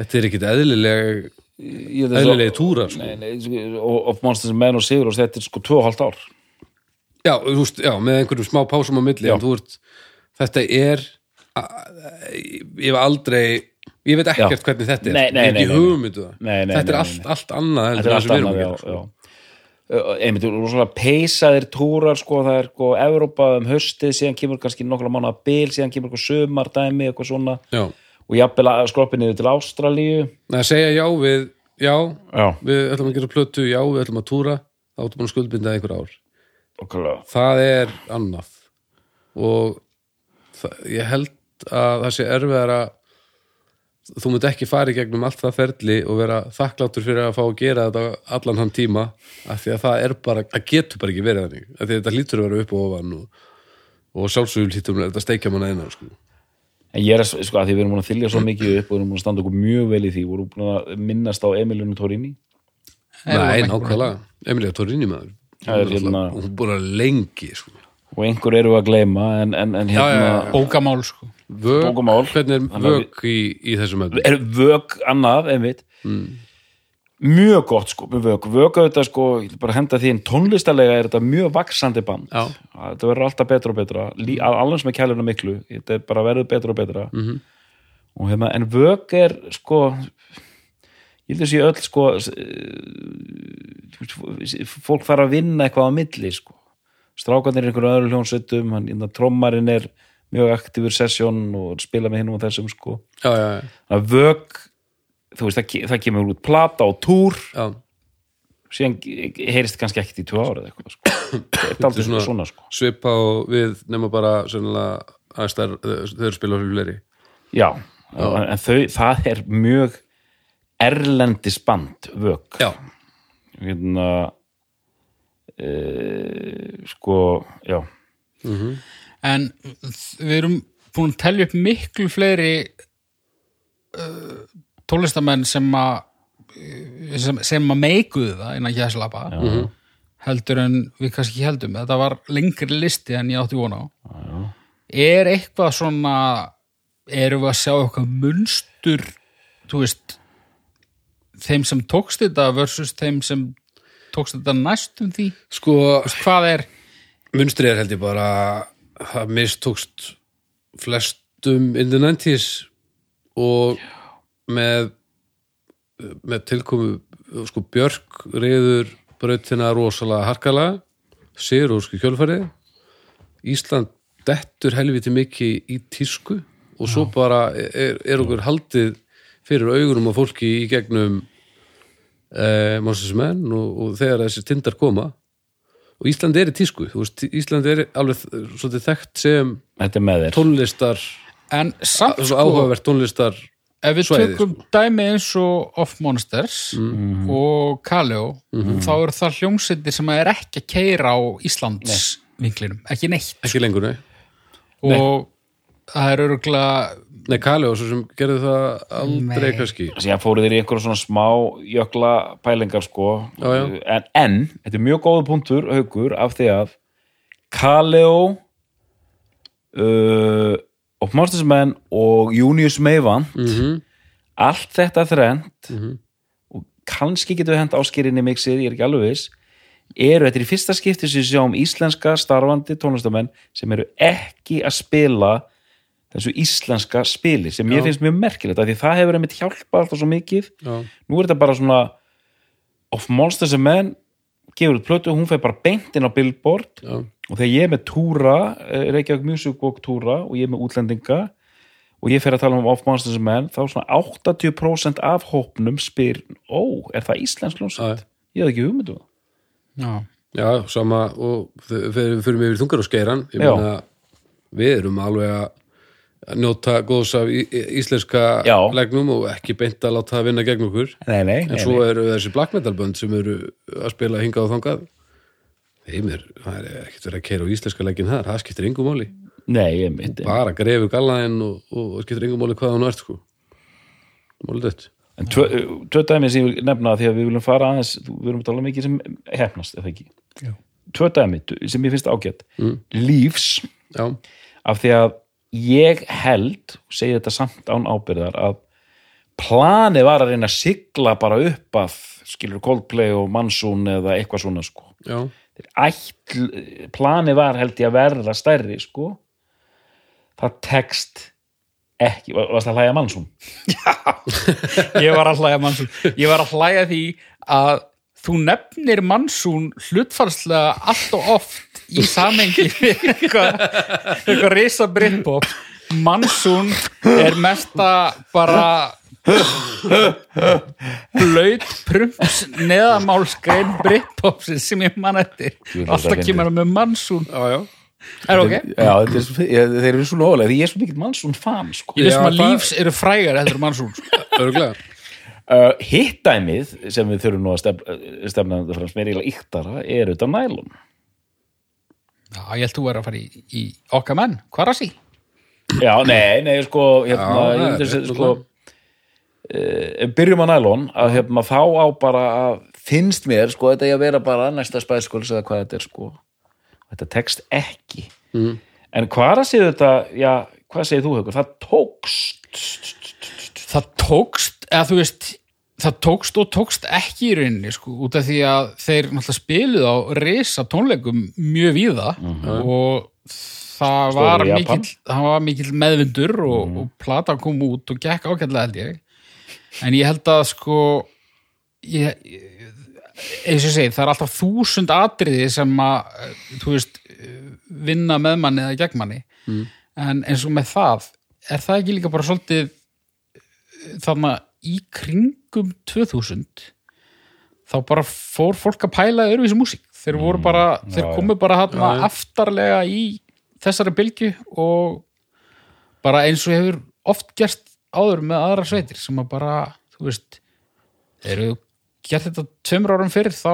þetta er ekkit eðlileg eðlilegi túrar sko. Nei, nei, sko, og, og Monsters menn og Sigur og þetta er sko 2,5 ár já, þú veist, já, með einhverjum smá pásum á milli Já. en þú veist, þetta er ég hef aldrei ég veit ekkert hvernig þetta er. Nei, nei, hef nei, þetta er allt, allt annað þetta er allt annað, að já, já. Einmitt, og svona peysaðir túrar sko, það er sko Evrópa um höstið síðan kemur kannski nokkla mánuða bil síðan kemur eitthvað sumardæmi, eitthvað svona. Já, og jafnvel að skroppi niður til Ástralíu. Nei, að segja já við já, Já, við ætlum að gera plötu, já, við ætlum að túra. Þá ætlum að skuldbinda einhver ár. Okkarlega það er annað. Og ég held að það sé erfiðar að þú munt ekki fara í gegnum allt það ferli og vera þakkláttur fyrir að fá að gera þetta allan hann tíma af því að það er bara, það getur bara ekki verið þannig af því að þetta lítur að vera upp og ofan og, og sjálfsögur lítur að þetta steikja manna einan sko. En ég er að, sko, að því við erum búin að þylja svo mikið upp og við erum búin að standa okkur mjög vel í því við erum búin að minnast á Emilinu Torini Nei, nákvæmlega, Emilia Torrini maður Hún hérna- búin að lengi sko. Og einhver eru að gleyma en, en, en hérna já, já. bókamál sko Vök, Bókamál. hvernig er Þannig vök í, í þessum öllum? er vök annað, einmitt mjög gott sko með vök, vök auðvitað sko, ég vil bara henda því en tónlistarlega er þetta mjög vaksandi band Já. þetta verður alltaf betra og betra Lí- alveg sem er kæluna miklu þetta er bara verður betra og betra -hmm. og hérna, en vök er sko ég held að sé öll sko eh, fólk þarf að vinna eitthvað á milli sko strákarnir er einhverjum öðru hljónsveitum hann, hérna, trommarinn er mjög aktífur sessjón og spila með hinnum og þessum sko. Já, já, já, að vök þú veist, það, það kemur út plata og túr. Já. síðan heyrist kannski ekkert í tvö ára eða eitthvað sko. *coughs* þetta er aldrei svona, svona sko. svipa og við nema bara þær, þau eru spila fyrir fleiri já, En, þau, það er mjög erlendis band vök. Já, hérna sko, já. En við erum búin að telja upp miklu fleiri uh, tólestamenn sem að uh, sem, sem að meikuðu það innan gæslapa heldur en við kannski heldum. Þetta var lengri listi en ég átti vona á. Er eitthvað svona erum við að sjá eitthvað munstur þú veist þeim sem tókst þetta versus þeim sem tókst þetta næstum því? Sko hvað er munstrið er held ég bara það mistókst flestum in the 90s og með með tilkomu sko Björk reyður brautina rosalega úr sko kjölfarið. Ísland dettur helviti mikið í tísku og svo bara er, er okkur haldið fyrir augunum á fólki í gegnum eh, Mosesmenn og, og þegar þessi tindar koma. Og Ísland er í tísku þú veist, Ísland er alveg svolítið þekkt sem tónlistar en samt svo sko áhugavert tónlistar ef við svæði, tökum dæmi eins og Off Monsters og Kaleo þá eru það hljómsveitir sem er ekki að keira á Íslands vinklinum, ekki neitt ekki lengur, nei. og það er örgulega Nei, Kali og svo sem gerði það aldrei Nei. kannski síðan fóru þeir í einhverjum svona smá jökla pælingar sko Já, já. En, en, þetta er mjög góða punktur haukur af því að Kaleo uh, og Monstersmenn og Junius Meivand mm allt þetta þrennt og kannski getur við hent áskerinni mixið, ég er ekki alveg viss eru þetta er í fyrsta skipti sem við sjáum íslenska starfandi tónlistamenn sem eru ekki að spila þessu íslenska spili sem mér Já. finnst mjög merkilegt af því það hefur einmitt hjálpað alltaf svo mikið. Já, nú er þetta bara svona of Monsters and Men gefur út plötu, hún fer bara beint inn á Billboard. Já, og þegar ég er með túra eh, Reykjavík Music Book túra og ég er með útlendinga og ég fer að tala um Of Monsters and Men þá svona 80% af hópnum spyr, ó, er það íslensk ljónsett? Ég hef ekki hugmyndu já, já, sama og þegar við fyrir mig yfir þungar og skeiran. Ég meina, við erum alveg að njóta góðs af íslenska Já. legnum og ekki beint að láta það vinna gegn okkur. Nei, nei, en svo eru þessi black metal bönd sem eru að spila hingað og þangað. Heimir, það er ekkert verið að keira á íslenska leggin þar, það skiptir nei, ég myndi bara grefur gallaðinn og, og, og skiptir engum máli hvað hann ert sko. Málið dött En tvö, tvö dæmi sem ég vil nefna því að við viljum fara aðeins, við viljum tala mikið sem hefnast, eða ekki? Já. Tvö dæmi sem ég finnst ágætt. Mm. Lífs, já, af því að ég held, segi þetta samt án ábyrðar, að planið var að reyna að sigla bara upp að skilur Coldplay og Mansun eða eitthvað svona sko. já, Ætl, planið var held ég að verða stærri sko. Það tekst ekki, var- varst að hlæja mannsum ég var að hlæja mannsún ég var að hlæja því að þú nefnir mannsún hlutfalslega allt og oft í samengi við eitthvað eitthvað risa Britpop. Mannsún er mesta bara blöyt prumps neðamálskrein Britpopsins sem ég man eftir. Alltaf kemur hann með mannsún Já, já. Er ok? Já, þetta er, þeir eru svo nógulega því ég er svo mikill mannsum fan sko. Ég að það- lífs eru frægar heldur en mannsún sko. Uh, Hitt dæmið sem við þurfum nú að stef, stefna þetta fram sem er eiginlega yktara er auðvitað nælum Já, ég held þú er að fara í, í okkar menn, hvað er að sí? Já, nei, nei, sko hérna, Já, ég það myndi að sko uh, byrjum á nælon að hérna, þá á bara að finnst mér, sko, þetta er að vera bara næsta spæskuls eða hvað þetta er, sko. Þetta tekst ekki. Mm. en hvað er að segja þetta já, hvað segir þú, Haukur, það tókst. Það tókst, eða þú veist það tókst og tókst ekki í rauninni sko, út af því að þeir spiluð á risa tónleikum mjög víða og það var, mikill, það var mikill meðvindur og, og platan kom út og gekk ágætlega held ég. En ég held að sko ég, eins og segi, það er alltaf þúsund atriði sem að þú veist, vinna með manni eða gegn manni. En eins og með það er það ekki líka bara svolítið þarna í kringum 2000 þá bara fór fólk að pæla öðruvísi músík. Þeir bara, þeir já, komu bara Já, já. aftarlega í þessari bylgju og bara eins og hefur oft gerst áður með aðra sveitir sem að bara, þú veist eru gert þetta tveimur árum fyrir þá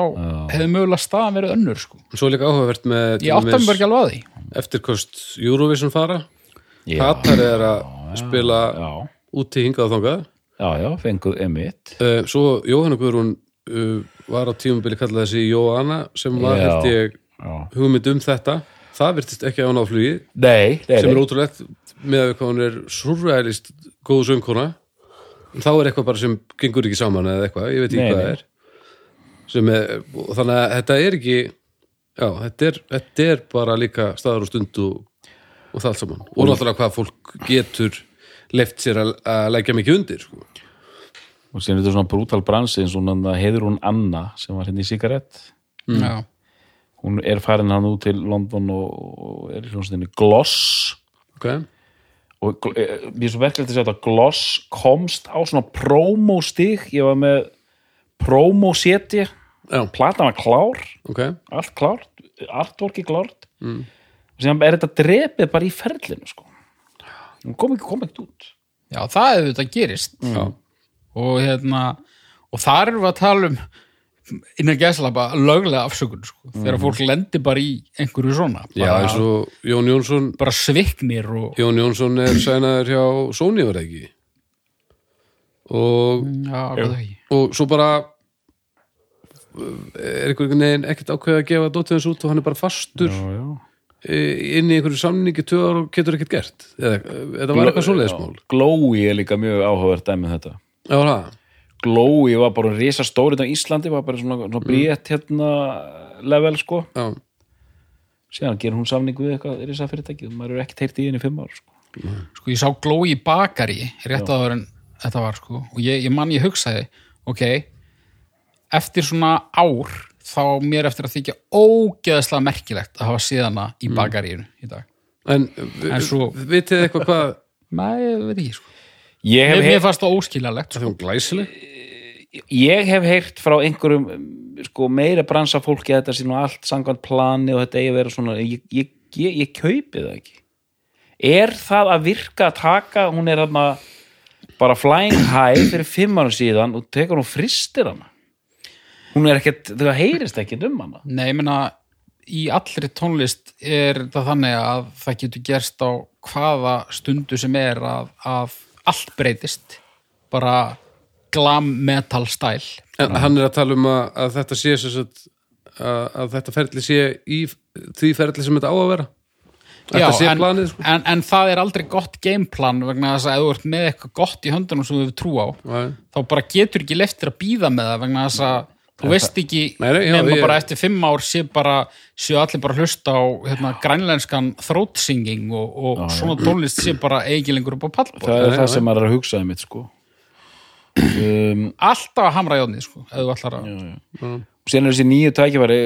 hefði mögulega staðan verið önnur sko. Svo líka áhugavert með eftirkost Eurovision fara. Já, Katar er að spila já, úti hingað og þangað já, já, fenguð emitt uh, Svo Jóhanna Guðrún uh, var á tímabili kallað þessi Jóhanna sem var Já. held ég hugmynd um þetta. Það virtist ekki á náflugi Nei, nei, sem er ótrúlegt með að hún er surrealist góð söngkona. Þá er eitthvað bara sem gengur ekki saman eða eitthvað, ég veit ekki hvað það er. Er, þannig að þetta er ekki já, þetta er, þetta er bara líka staðar og stund og, og það allt saman. Og náttúrulega hvað fólk getur leift sér að, að leggja mikið undir sko. og síðan er þetta svona brútal bransi eins og hann heiður hún Anna sem var hérna í sigarett Já. hún er farin hann út til London og, er í hljómsveitinni Gloss. Okay. og eh, mér er svo verkefælt að segja að Gloss komst á svona promo stig ég var með promo seti já, platan var klár, ok. Allt klárt artworki klárt mm. og síðan er þetta drepið bara í ferlinu sko hún kom ekki, kom ekki út. Já, það hefur þetta gerist. Já, og hérna og þar erum við að tala um innan gæslapa löglega afsökun sko, þegar fólk lendir bara í einhverju svona já bara, eins og Jón Jónsson bara sviknir og Jón Jónsson er sænaður hjá Sony var það ekki? Og, já, hvað það ekki? og svo bara er einhvern veginn ekkert ákveð að gefa dótið hans út og hann er bara fastur. Já, já. Eh, inn í einhverju samningi ára og getur ekkert gert? Eða þetta var eitthvað svoleiðismál Glói er líka mjög áhugavert dæmið þetta. Já, Glói var bara risa stóri á Íslandi var bara svona, svona bríett hérna level sko. Já, síðan gerir hún samning við eitthvað risa fyrirtæki og maður er ekki teirt í henni í fimm ár sko. sko ég sá glói bakari rétt áður en þetta var sko. Og ég, ég man ég hugsaði ok, eftir svona ár þá mér eftir að þykja ógeðslega merkilegt að hafa síðana í bakaríinu í dag. En, En svo- vitið eitthvað hvað Nei, ég veit ekki sko. Ég, hef mér fannst það óskiljalegt sko. er ég hef heyrt frá einhverjum um, sko, meira bransa fólki að þetta sé nú allt sangvænt plani og þetta eigi að vera svona ég, ég, ég, ég kaupi það ekki. Er það að virka að taka hún er þarna bara flying high fyrir fimm árum síðan og tekur hún fristir hana hún er ekkert, það heyrist ekkert um hana Nei, ég meina í allri tónlist er það þannig að það getur gerst á hvaða stundu sem er að, að allt breytist bara glam metal stæl en hann er að tala um að, að þetta sé að, að þetta ferli sé í því ferli sem þetta á að vera þetta sé en, planið sko. en, en það er aldrei gott gameplan vegna þess að ef þú ert með eitthvað gott í höndunum sem þú hefur trú á Nei. þá bara getur ekki leftir að býða með það vegna þess að þú veist ekki Nei, nei, já, nema ég- bara eftir fimm ár sé bara séu allir bara hlusta á hérna, grænlenskan throat singing og, og svona tónlist sé bara eiginlengur upp á pallbóð það er það sem maður er að hugsa um mitt sko. Um, alltaf að hamra játni sko, ef þú ætlar að og síðan er þessi nýju tækifæri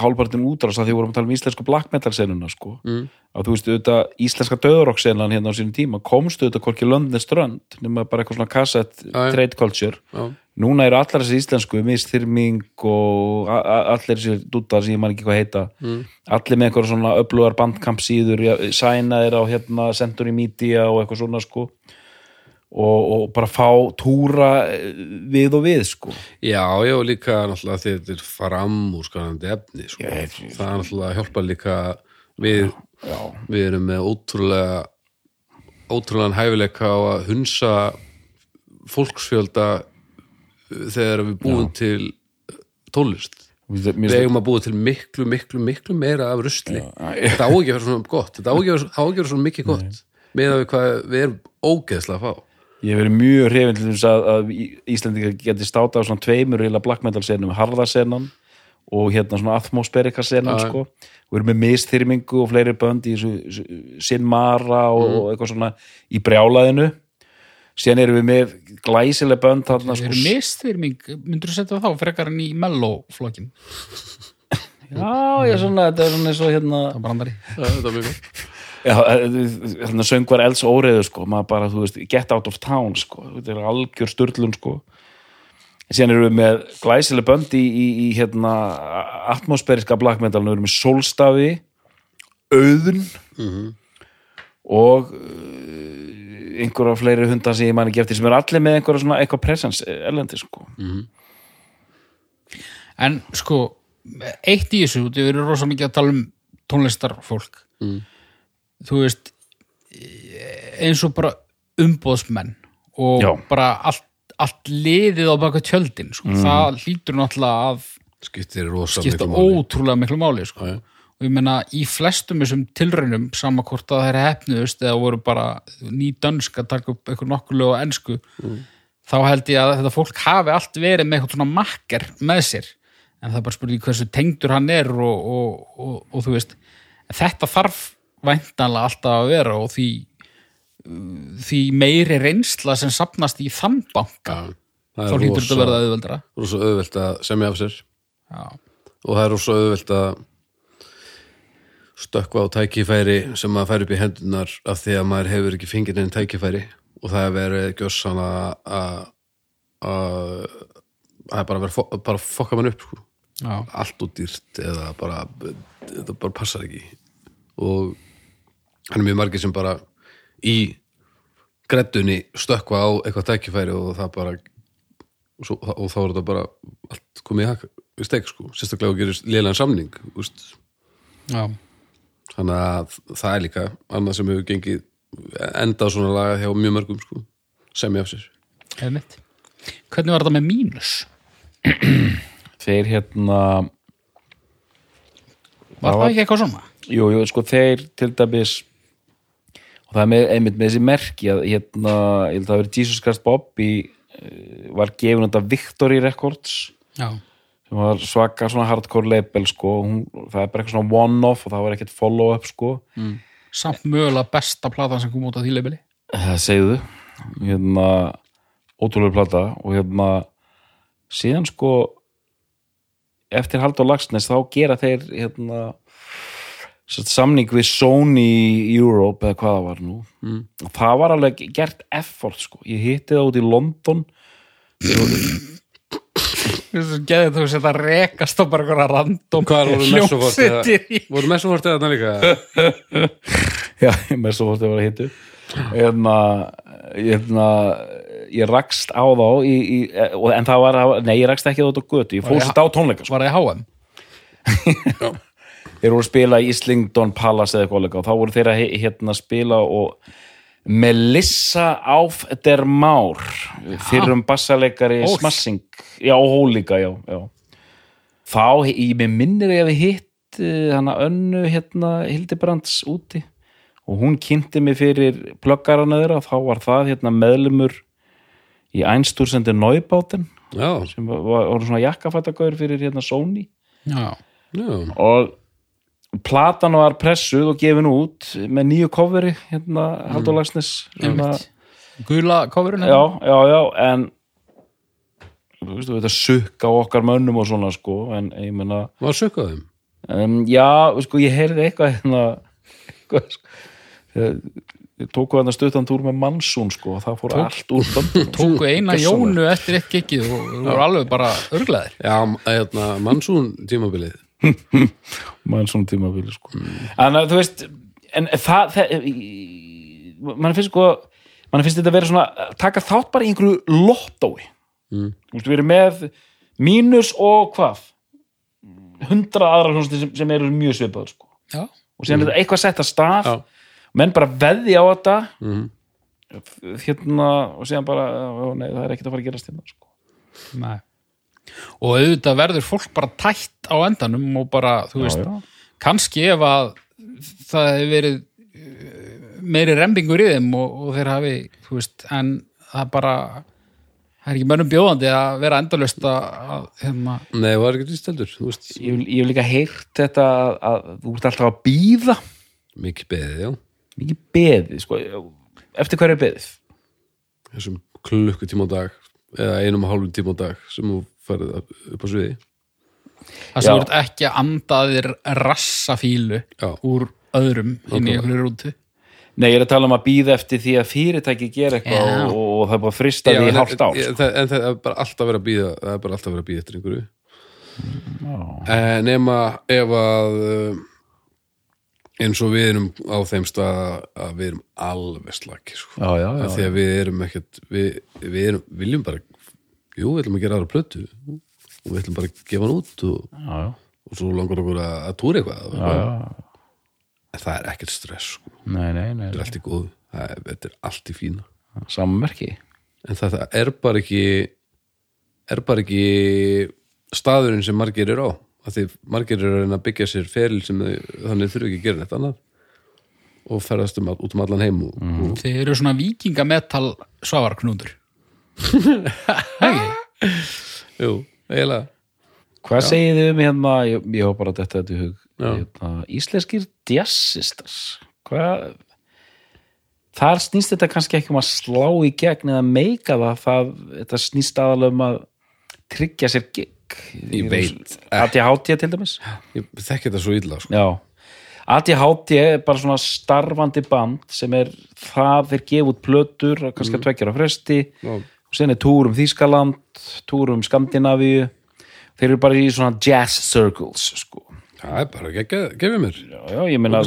hálfpartin útrás að því vorum að tala um íslensku black metal senuna sko mm. að þú veist auðvitað íslenska döðurokk senan hérna á sínum tíma komstu auðvitað hvorki löndin strönd nema bara eitthvað svona kassett trade culture Já. núna eru allar þessi íslensku misþyrming og allir þessi dúttar sem ég man ekki hvað heita mm. allir með eitthvað svona upplöðar bandkamp síður sænaðir á hérna Century Media og eitthvað svona sko og, og bara fá túra eh, við og við sko. Já, já, líka náttúrulega því þetta er fram úr skanandi efni sko. Ég- það er náttúrulega hjálpa líka við, við erum með ótrúlega ótrúlegan hæfileika á að hunsa fólksfjölda þegar við búum til tónlist. Mér við eigum að búa til miklu, miklu, miklu meira af rusli. Þetta á ekki að vera svona gott. Þetta á ekki að vera- á ekki að vera svona mikið gott með að við hvað við erum ógeðslega að fá Ég hef verið mjög hrifin til þess að, að Íslandingar geti státa á svona tveimur reyla black metal senum, harðasennan og hérna svona Já, já. sko, og erum með misþyrmingu og fleiri bönd í Sinmara og, Mm. og eitthvað svona í brjálaðinu síðan erum við með glæsileg bönd þarna það sko, mistyrming, myndur þú setja þá frekar en í melló-flokkin *laughs* já, ég svona, þetta er svona eins og hérna það brandari. Þetta er mjög gott Já, hérna söngvar Els Óreiðu sko, maður bara, þú veist, get out of town sko, þetta er algjör sturlun sko. Síðan erum við með glæsileg bönd í, í, í hérna atmosfæriska black metalinu, við erum með Solstafi Auðun og uh, einhverja fleiri hundar sem ég man ekki eftir sem eru allir með einhverja svona eitthvað presens erlendi sko. En sko, eitt í þessu við erum rosa mikið að tala um tónlistarfólk. Mm. Þú veist eins og bara umbóðsmenn og Já. bara allt, allt liðið á baka tjöldin sko. það hlýtur náttúrulega að skiptir skipta ótrúlega miklu máli sko. Og ég meina í flestum þessum tilraunum sama hvort að þeir hefnuðust eða voru bara ný dönsk að taka upp eitthvað nokkulega á ensku þá held ég að þetta fólk hafi allt verið með eitthvað svona makker með sér en það er bara spurning hversu tengdur hann er og, og, og, og þú veist þetta þarf væntanlega alltaf að vera og því því meiri reynsla sem sapnast í þann banka það þá hlýtur þetta að verða auðveldra rosa auðvelt að semja af sér. Já. og það er rosa auðvelt að stökkva á tækifæri sem maður fær upp í hendunar af því að maður hefur ekki fengið neinn tækifæri. Og það er verið gjössan að að að það er bara að vera bara að fokka mann upp sko. Allt og dýrt eða bara þetta bara passar ekki. Og hann er mjög margir sem bara í greddunni stökkva á eitthvað tækifæri og það bara og, svo, og þá er þetta bara allt komið í hak í steik sko, sérstaklega að gerir lélegan samning þannig að það er líka annað sem hefur gengið enda á svona laga hjá mjög mörgum sko, sem ég af sér Einmitt. Hvernig var þetta með mínus? þeir hérna Var það, var- ekki eitthvað svona? Jú, jú, sko þeir til dæmis og það er með, einmitt með þessi merki að hérna, ég held að það verið Jesus Christ Bobby eh, var gefin þetta Victory Records. Já. sem var svaka svona hardcore label sko, hún, það er bara eitthvað svona one-off og það var ekkert follow-up sko. Samt mögulega besta platan sem kom út af því leibili. það segðu. Hérna, ótrúlega plata og hérna síðan sko eftir Halldór Lagsnes þá gera þeir hérna samning við Sony Europe eða hvað það var nú mm. það var alveg gert effort sko ég hitti það út í London Þú getur þú setja að rekast á bara eitthvað random hljómsveitir í voru messufortið þarna líka *laughs* já, með svo fórst að hittu hérna, hérna ég rakst á þá í, í, og, en það var, nei ég rakst ekki á þetta á götu ég Var ég- fórst á tónleika sko. Var það í HM? *laughs* þeir voru að spila í Islington Palace eða eitthvað og þá voru þeir að hérna spila og Melissa Auf der Maur fyrir um bassaleikari Hól. Smassing. Já, hól líka, já, já. þá, ég minnir ég hefði hitt uh, hana önnu hérna Hildibrands úti. Og hún kynnti mig fyrir plöggarana þeirra. Og þá var það hérna meðlumur í Einstúrsendi Neubáten Já, sem var, voru svona jakkafættagaur fyrir hérna Sony. Já, já, og platan var pressuð og gefin út með nýju coveri hérna Haldur Lagsnes hérna, Gula kofurinn já, já, já, en þú veist, þetta sukka á okkar mönnum og svona sko, en ég menna var sökkað þeim? Um, já, sko, ég heyrði eitthvað hérna eitthvað, sko, ég tóku þarna stuttan túr með mannsún sko, og það fór allt úr böndunum Tóku eina jónu eftir eitt giggið og þú voru alveg bara örglaðir. Já, hérna, mannsún tímabilið *laughs* mannsún tímabili sko. en uh, þú veist en það, það í- mann finnst sko mann finnst þetta að vera svona taka þátt bara í einhverju lottói Mm. þú veist, við erum með mínus og hvað hundra aðra hljómsveitir sem, sem eru mjög svipaður sko. Já, og síðan er þetta eitthvað sett að stað Já. menn bara veði á þetta Mhm. hérna og síðan bara, ó, nei, það er ekkert að fara að gerast hérna sko. nei Og auðvitað verður fólk bara tætt á endanum og bara, þú veist, já, já. kannski ef að það hefur verið uh, meiri rembingur í þeim og, og þeir hafi, þú veist, en það bara það er ekki mönnum bjóðandi að vera endalaust að, að hérna, Nei, var ekki víst heldur, þú veist. Ég, hef- ég hef líka heyrt þetta að, að þú ert alltaf að býða Mikið beðið, já. Mikið beðið sko. eftir hverju er beðið? Þessum klukkutíma á dag eða einum og hálfum tíma á dag sem þú farið upp á sviði það sem ert ekki að andaðir rassafílu Já. úr öðrum inn í einhverju rútu Nei, ég er að tala um að býða eftir því að fyrirtæki gera eitthvað Já. og, og það er bara að frista því í hálft ár en, sko. það- en það er bara alltaf verið að býða það er bara alltaf verið að býða eftir einhverju eh, nema ef að eh, eins og við erum á þeim stað að við erum alveg slaki sko. Því að við erum ekkert við, við erum, viljum bara jú, við ætlum að gera aðra plötu. Og við ætlum bara að gefa hann út og, já, já, og svo langar okkur að, að túra eitthvað. Já, já. en það er ekkert stress sko. Nei, nei, nei, þetta er allt í góðu. Það er, þetta er allt í fína. Sammerki en það, það er bara ekki er bara ekki staðurinn sem margir eru á. Að því margir eru að reyna að byggja sér feril sem þannig þurfi ekki að gera neitt annað. Og ferðast um, út um allan heim og, og þeir eru svona vikingametal svavarknúður ekki? Jú, eiginlega Hvað segið þið um hérna, ég, ég var bara þetta þetta í hug, Já. hérna, íslenskir jazzistas, hvað þar snýst þetta kannski ekki um að slá í gegn eða meika það, það þetta snýst aðalega um að tryggja sér gig Ég veit. ADHD til dæmis ég þekki þetta svo illa sko. Já, ADHD er bara svona starfandi band sem er það þeir gefa út plötur kannski að tvekjara fresti Já. og sen er túr um Þýskaland túr um Skandinavíu. Þeir eru bara í svona jazz circles sko. það er bara ekki að gefa mér. Já, já, ég meina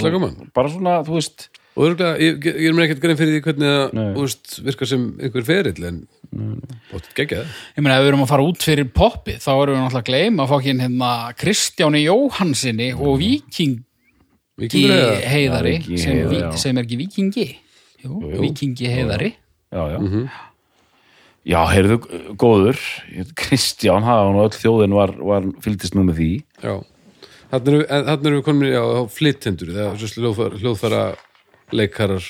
bara svona, þú veist og örgulega, ég, ég er mér ekkert grein fyrir því hvernig það veist, virkar sem einhver ferill en bótt geggjað. Ég meina, ef við erum að fara út fyrir poppi þá erum við náttúrulega að gleyma að fá ekki hérna Kristjáni Jóhansinni og Vikingi Víkingur eða? heiðari Víkingi sem, sem er ekki Vikingi Jú, Vikingi heiðari. Já, já, já heyrðu, góður. Kristján, var nú öll þjóðin var, var fylgdist nú með því. Já, þannig erum, en þarna erum við komin á, á flyttendur, það er svo hljóðfæra, hljóðfæra leikarar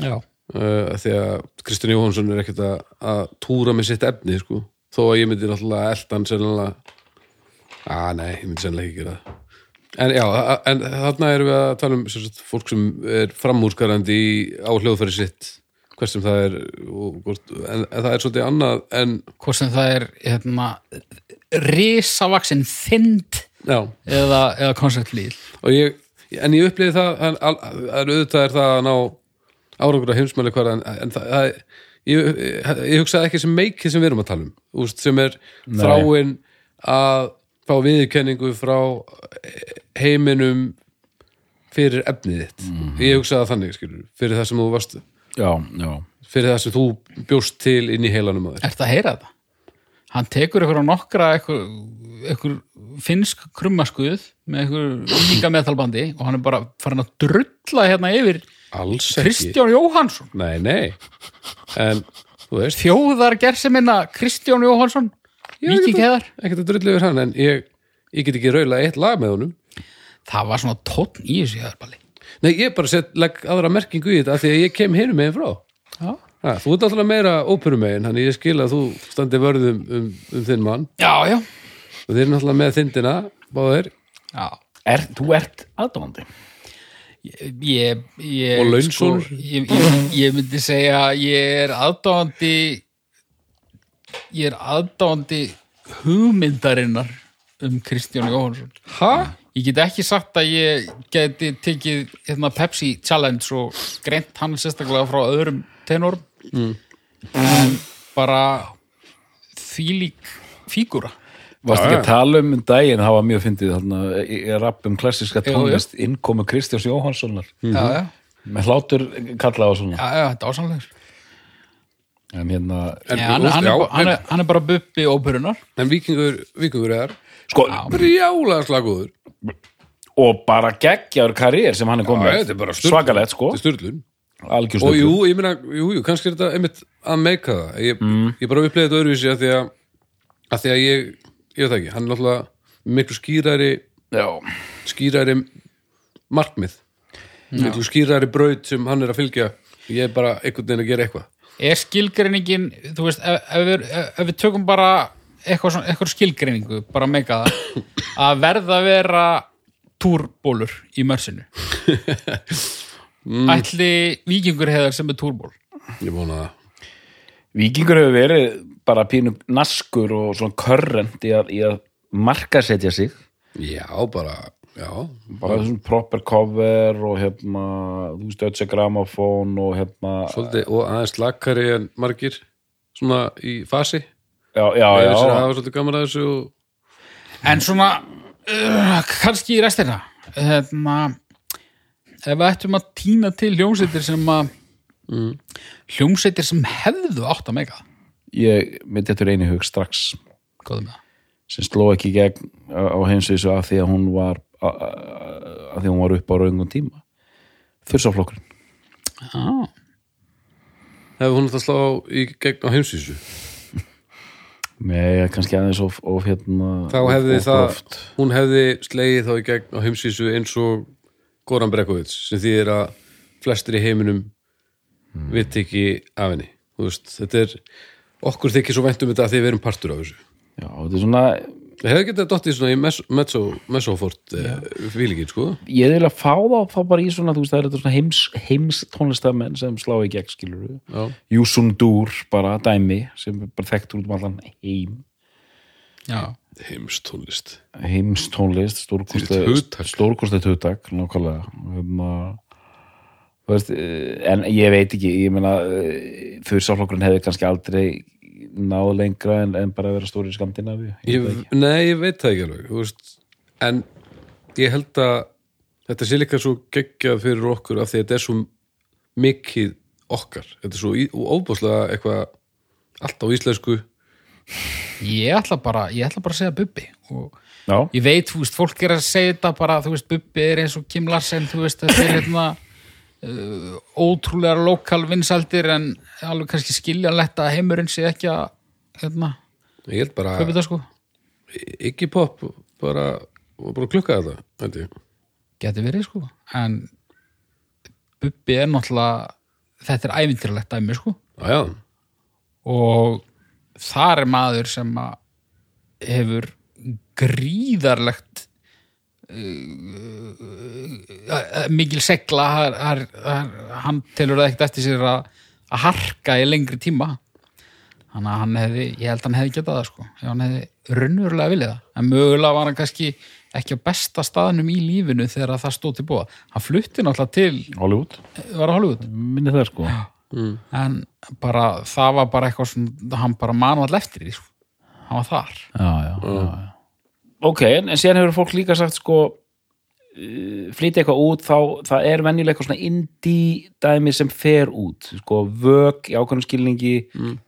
Já, uh, því að Kristján Jóhansson er ekkert að, að túra með sitt efni, sko. Þó að ég myndi náttúrulega eldan sennilega. Að nei, ég myndi sennilega ekki gera það. En já, en þarna erum við að tala um sem sagt, fólk sem er framúrskarandi í, á hljóðfæri sitt hvers sem það er hvort- en, en það er svolítið annað en hvort sem það er hérna risavaksin þynd já, eða, eða konceptlíð en ég upplýði það en, al, en auðvitað er það að ná árangur að heimsmæli hvar en, en það, það ég, ég, ég hugsaði ekki sem meikið sem við erum að tala um. Úst, sem er þráin að fá viðurkenningu frá heiminum fyrir efnið þitt. Ég hugsaði það þannig skilur, fyrir það sem þú varst já, já, fyrir það sem þú bjóst til inn í heilanum að þér. Ertu að heyra þetta? Hann tekur ykkur á nokkra ykkur, finnsk krummaskuð með ykkur vikingametalbandi og hann er bara farin að drulla hérna yfir Kristján Jóhansson nei nei. En þjóðar gersemina Kristján Jóhansson Víking heðar ekkert að drullu yfir hann en ég, ég get ekki raula eitt lag með honum. Það var svona tónn í þessu heðarballi Nei, ég bara sett legg aðra merkingu í þetta af því að ég kem hinum meginn frá. Já, Ha, þú ert alltaf meira óperumegin, hann ég skil að þú standi vörðum um, um þinn mann. Já, já, og þeir eru náttúrulega með þindina, báðir. Já. Er, Þú ert aðdóðandi Ég, ég, Og launsonur? sko, ég, ég, ég myndi segja að ég er aðdáandi ég er aðdáandi hugmyndarinnar um Kristján Jóhansson Ha? Ég get ekki sagt að ég geti tekið hérna, Pepsi Challenge og greint hann sérstaklega frá öðrum tenorum. En bara þvílík fígúra. Varst ekki að tala um um daginn, var mjög fyndið þarna, í í rapp um klassiska tónlist innkomu Kristjáns Jóhanssonar já, já, með hlátur kalla á svona. Já, já, þetta er ásamlegur en hérna, En, Já, hann, hann, já, er, hann, er, hann er bara bubbi óperunar en vikingur, vikingur er sko, brjálega slagúður. og bara geggjaður karriér sem hann er Já, komið þetta er bara sturlun. svakalegt sko, og jú, ég meina, jú, jú, kannski er þetta einmitt að meika það. Ég, Mm. ég bara upplega þetta öðruvísi að því að, að því að ég, ég veit ekki hann er náttúrulega miklu skýrari já, skýrari markmið. Miklu skýrari braut sem hann er að fylgja. Ég er bara einhvern veginn að gera eitthvað. Er skilgreiningin þú veist, ef, ef, við, ef við tökum bara eitthvað, svona, eitthvað skilgreiningu bara meika það að verða að vera túrbólur í mörsinu. Ætli vikingur hefðar sem er túrból? Ég vona það. Víkingur hefur verið bara pínu naskur og svona körrent í að, í að markasetja sig. Já, bara, já. Bara þessum proper cover og hérna, þú veist, ötsa gramofón og hérna svolítið, og aðeins lakari en margir svona í fasi já, já, það já, er svolítið gaman að þessu og en svona uh, kannski í restina hérna ef við ættum að týna til hljómsveitir sem að hljómsveitir sem hefðu átt að meika ég myndi þetta einu hug strax. Það? Sem sló ekki gegn á heimsvísu af því að hún var að því að hún var upp á raungum tíma. Þursaflokkurinn ah. hefur hún þetta slá í gegn á heimsvísu með kannski aðeins of, of hérna þá of- hefði of það, gróft. hún hefði slegið þá í gegn á heimsvísu eins og Goran Brekovits sem þýðir að flestir í heiminum Hmm. viti ekki af henni veist, þetta er okkur þykir svo vænt um þetta að því við erum partur af þessu já, þetta er svona það hefði getað dottið svona í mezzo- mezzo, mezzofort fílíkin sko. Ég vil að fá þá, þá bara í svona þú veist það er þetta svona heims, heims tónlistamenn sem slá í gegn skilur við já, Júsundur bara dæmi sem er bara þekktur út um allan heim. Já. Heimstónlist heims tónlist Þvílíkt hugtak. stórkostlega hugtak nákvæmlega. Um, eh, en ég veit ekki ég meina þurrsálflokkurinn hefði kannski aldrei náð lengra en, en bara að vera stóri í Skandinavíu? Nei, ég veit það ekki alveg en ég held að þetta sé líka svo geggjað fyrir okkur af því að þetta er svo mikið okkar. Þetta er svo óbúslega eitthvað allt á íslensku. Ég ætla bara, ég ætla bara að segja bubbi og já, ég veit, þú veist, fólk er að segja þetta bara, þú veist, Bubbi er eins og Kim Larsen þú veist, þetta er hérna uh, ótrúlega lokal vinsaldir en alveg kannski skiljanlegt að heimurinn sé ekki að hérna, ég held bara þetta sko. Ekki pop bara, bara klukka þetta geti verið sko, en Bubbi er náttúrulega þetta er ævintýralegt dæmi sko. Já, já, og þar er maður sem að hefur gríðarlegt mikil segla har, har, har, hann telur það ekkert eftir sér að, að harka í lengri tíma þannig að hann hefði, ég held að hann hefði getað það sko, hann hefði raunverulega viljað en mögulega var hann kannski ekki á besta staðnum í lífinu þegar það stóð til búa, hann flutti náttúrulega til, Hollywood Hollywood minni það sko en bara það var bara eitthvað sem hann bara manvall eftir því sko. hann var þar já, já, já, já. Ok, en, síðan hefur fólk líka sagt sko uh, flytja eitthvað út þá það er venjulega eitthvað svona indie dæmi sem fer út sko, vök í ákveðnum skilningi mm.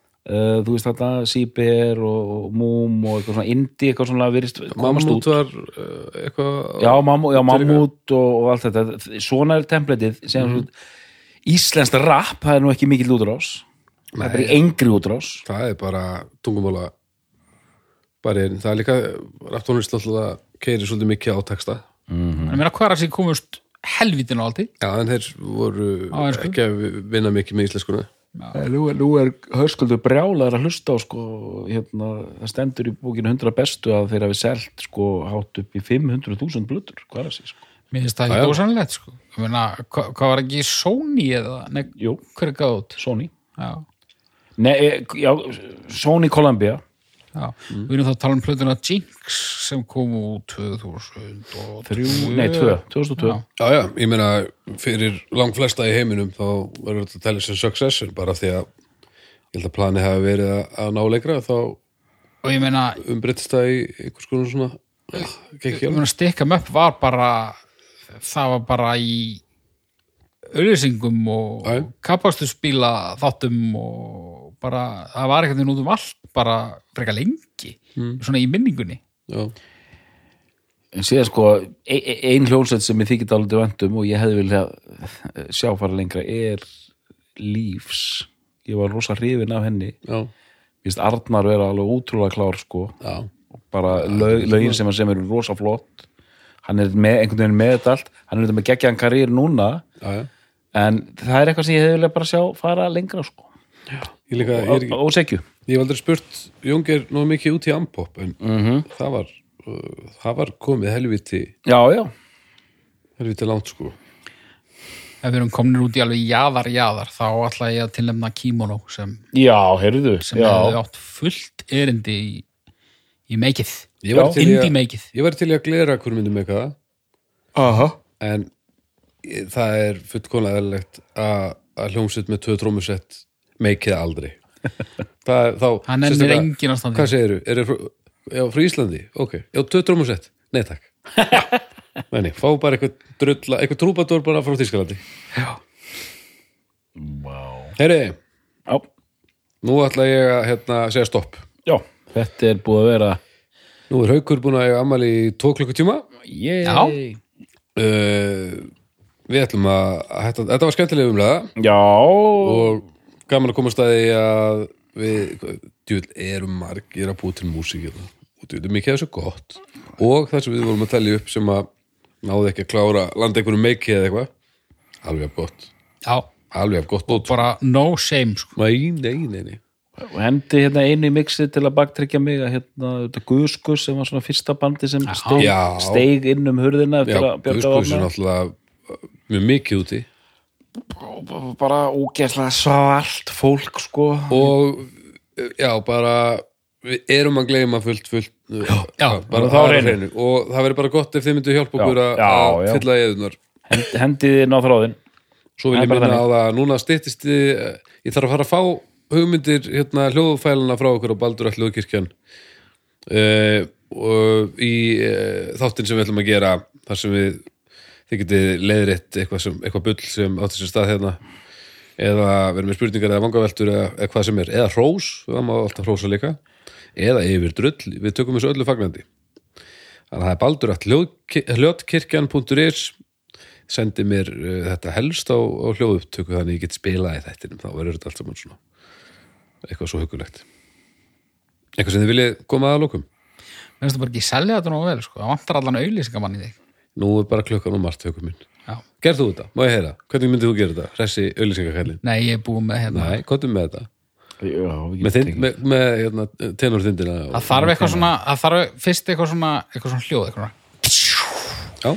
þú veist þetta, Sýber og, og Múm og eitthvað svona indie eitthvað svona komast Mammut út var uh, eitthvað já, mammu, já Mammut og, og allt þetta. Svona er templetið mm. Íslenskt rap, það er nú ekki mikill útrás. Það er bara engri útrás. Það er bara tungumála bara það er líka raftónlist alltaf keiri svolítið mikið á texta en mér að hvað er að sér komust helvitin á alltið já en þeir voru ekki að vinna mikið með íslenskuna En Nú er, nú er höskuldur brjálaður að hlusta á sko, hérna, það stendur í bókinu 100 bestu að þeir hafi selt sko hátt upp í 500.000 blötur, hvað er það sko? Mér finnst það ekki ósannlegt sko. Ég meina, hva, hvað var ekki Sony eða, nei, Jú, hver er gáð út? Sony. Já, Nei, e, já, Sony Columbia. Já. Við erum þá að tala um plötuna Jinx sem kom út 2002. Þrjú, nei, tvö, 2002. Já. Já, já, ég meina fyrir lang flesta í heiminum þá verður þetta að tella sem success bara því að ég held að plani hafi verið að, að ná leikra þá Og ég meina, umbreytist það í einhvers konar svona ah, gekk ég hjá meina stikka upp var bara það var bara í auðlýsingum og kapastusbíla þáttum og bara, það var eitthvað út um allt bara frekar lengi svona í minningunni Já, En síðan sko, e e ein hljónsett sem ég þykir dálítið vendum og ég hefði vilja sjá fara lengra er Leaves. Ég var rosa hrifin af henni. já, finnst Arnar vera alveg útrúlega klár sko. já, Bara lög, lögin sem hann sem eru rosa flott. Hann er með, einhvern veginn með þetta allt. Hann er þetta með geggjaðan karýr núna. já, já. En það er eitthvað sem ég hefði vilja bara sjá fara lengra sko. Ég líka, ég, er ekki, Og segju. ég hef aldrei spurt Jónger nú mikið út í Ampop en Mhm. það var uh, það var komið helviti Já, já. helviti langt sko ef við erum komin út í alveg jaðar jaðar þá ætla ég að tilnefna Kimono sem, Já, heyrðu. sem já. hefði átt fullt erindi í, í meikið að- meikið Ég var til að glera hvernig myndum eitthvað Aha. en ég- það er fullkomlega eðlilegt að, að hljómsveit með tvö trómusett meikið aldrei það, er- þá, hann ennir sérstaklega- engin ástandi Hvað segirðu? Er það frá, já, frá Íslandi? Ok, já, tvö trómusett Nei, takk *laughs* Nei, nei, fá bara eitthvað drulla eitthvað trúbador bara frá Þískalandi Vá. Heyri, Já. nú ætla ég að hérna, segja stopp Já. Þetta er búið að vera Nú er Haukur búin að eiga ammali í tvo klukkutíma Yay. Já. uh, Við ætlum að, þetta, þetta var skemmtilega umlega Já. og gaman að koma að staði að við, djúvel, erum margir að búa til músík hérna. og djúvel, mikið af þessu gott. Og það sem við vorum að telja upp sem að náðu ekki að klára landa einhverju meiki eða eitthvað alveg af gott, já, alveg af gott bótt bara no shame sko. nei, nei, nei, nei. Og hendi hérna einu í mixið til að baktryggja mig að hérna, þetta Guðskus sem var svona fyrsta bandi sem steig, Já. steig inn um hurðina Já, eftir að björga Guðskus er náttúrulega mjög mikið úti bara ógeðslega svalt fólk sko. Og já, bara við erum að gleyma fullt, fullt já, já, bara það er hreinu. og það verður bara gott ef þið myndu hjálpa okkur að já, að fylla eðunar Hend, hendið inn á þráðin Svo vil ég bara minna á það að núna styttist ég, ég þarf að fara að fá hugmyndir hérna hljóðfæluna frá okkur á Baldur all hljóðkirkjan uh, og í uh, þáttin sem við ætlum að gera þar sem við þið getið leiðrétt eitthvað, eitthvað bull sem átti sér stað hérna. Eða verið með spurningar eða vangaveltur eða, eða hvað sem er, eða hrós við má alltaf hrósa líka. Eða yfir drull, við tökum þessu öllu fagnandi. Þannig að það er baldur að hljóðkirkjan.is sendi mér uh, þetta helst á, á hljóðupptöku þannig ég get spilað í þættinum. Þá verður þetta allt saman svona eitthvað svo hugulegt eitthvað sem þið viljið koma að lókum Mér finnst þú bara ekki selja þetta nú vel sko. það vantar allan auðlýsingamann í þig nú er bara klukkan og margt haukur minn já. gerð þú þetta, má ég heyra, hvernig myndið þú gera þetta ressi auðlýsingakallin, Nei, ég er búið með hérna næ, komdu með þetta Já, með, tekið. með, með hérna, tenorþindina Það þarf eitthvað svona, það þarf fyrst eitthvað svona, eitthvað svona hljóð, eitthvað svona. já,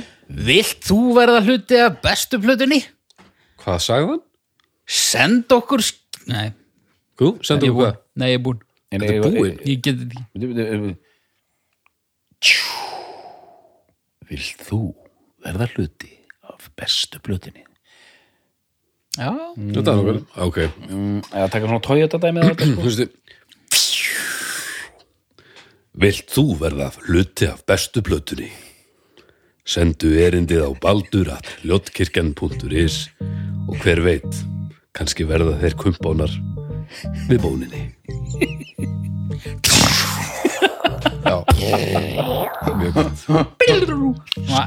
Vilt þú verða hluti af bestu plötunni? hvað sagði hann? Send okkur, nei, sendu er okkur búin, hvað? nei, ég er búin, Þetta er ég- búið. ég get þetta ekki. Bíddu, bíddu, bíddu. Vilt þú verða hluti af bestu blötinni? Já, Þetta er nokkuð, ok Mm, eða taka svona Toyota dæmið á þetta sko. Þú *clears throat* veistu Vilt þú verða hluti af bestu plötunni? Sendu erindið á baldur að ljótkirkjan.is og hver veit, kannski verða þeir kumpánar við bóninni. *laughs* Já, mjög gott.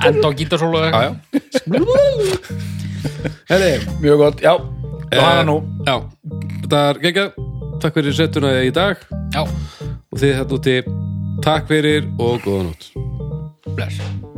enda á gítarsólu. *laughs* Heri, Mjög gott, já Og hana nú Já, þetta er geggjað. Takk fyrir settuna í dag Já, og þið þetta úti. Takk fyrir og góða nótt. bless.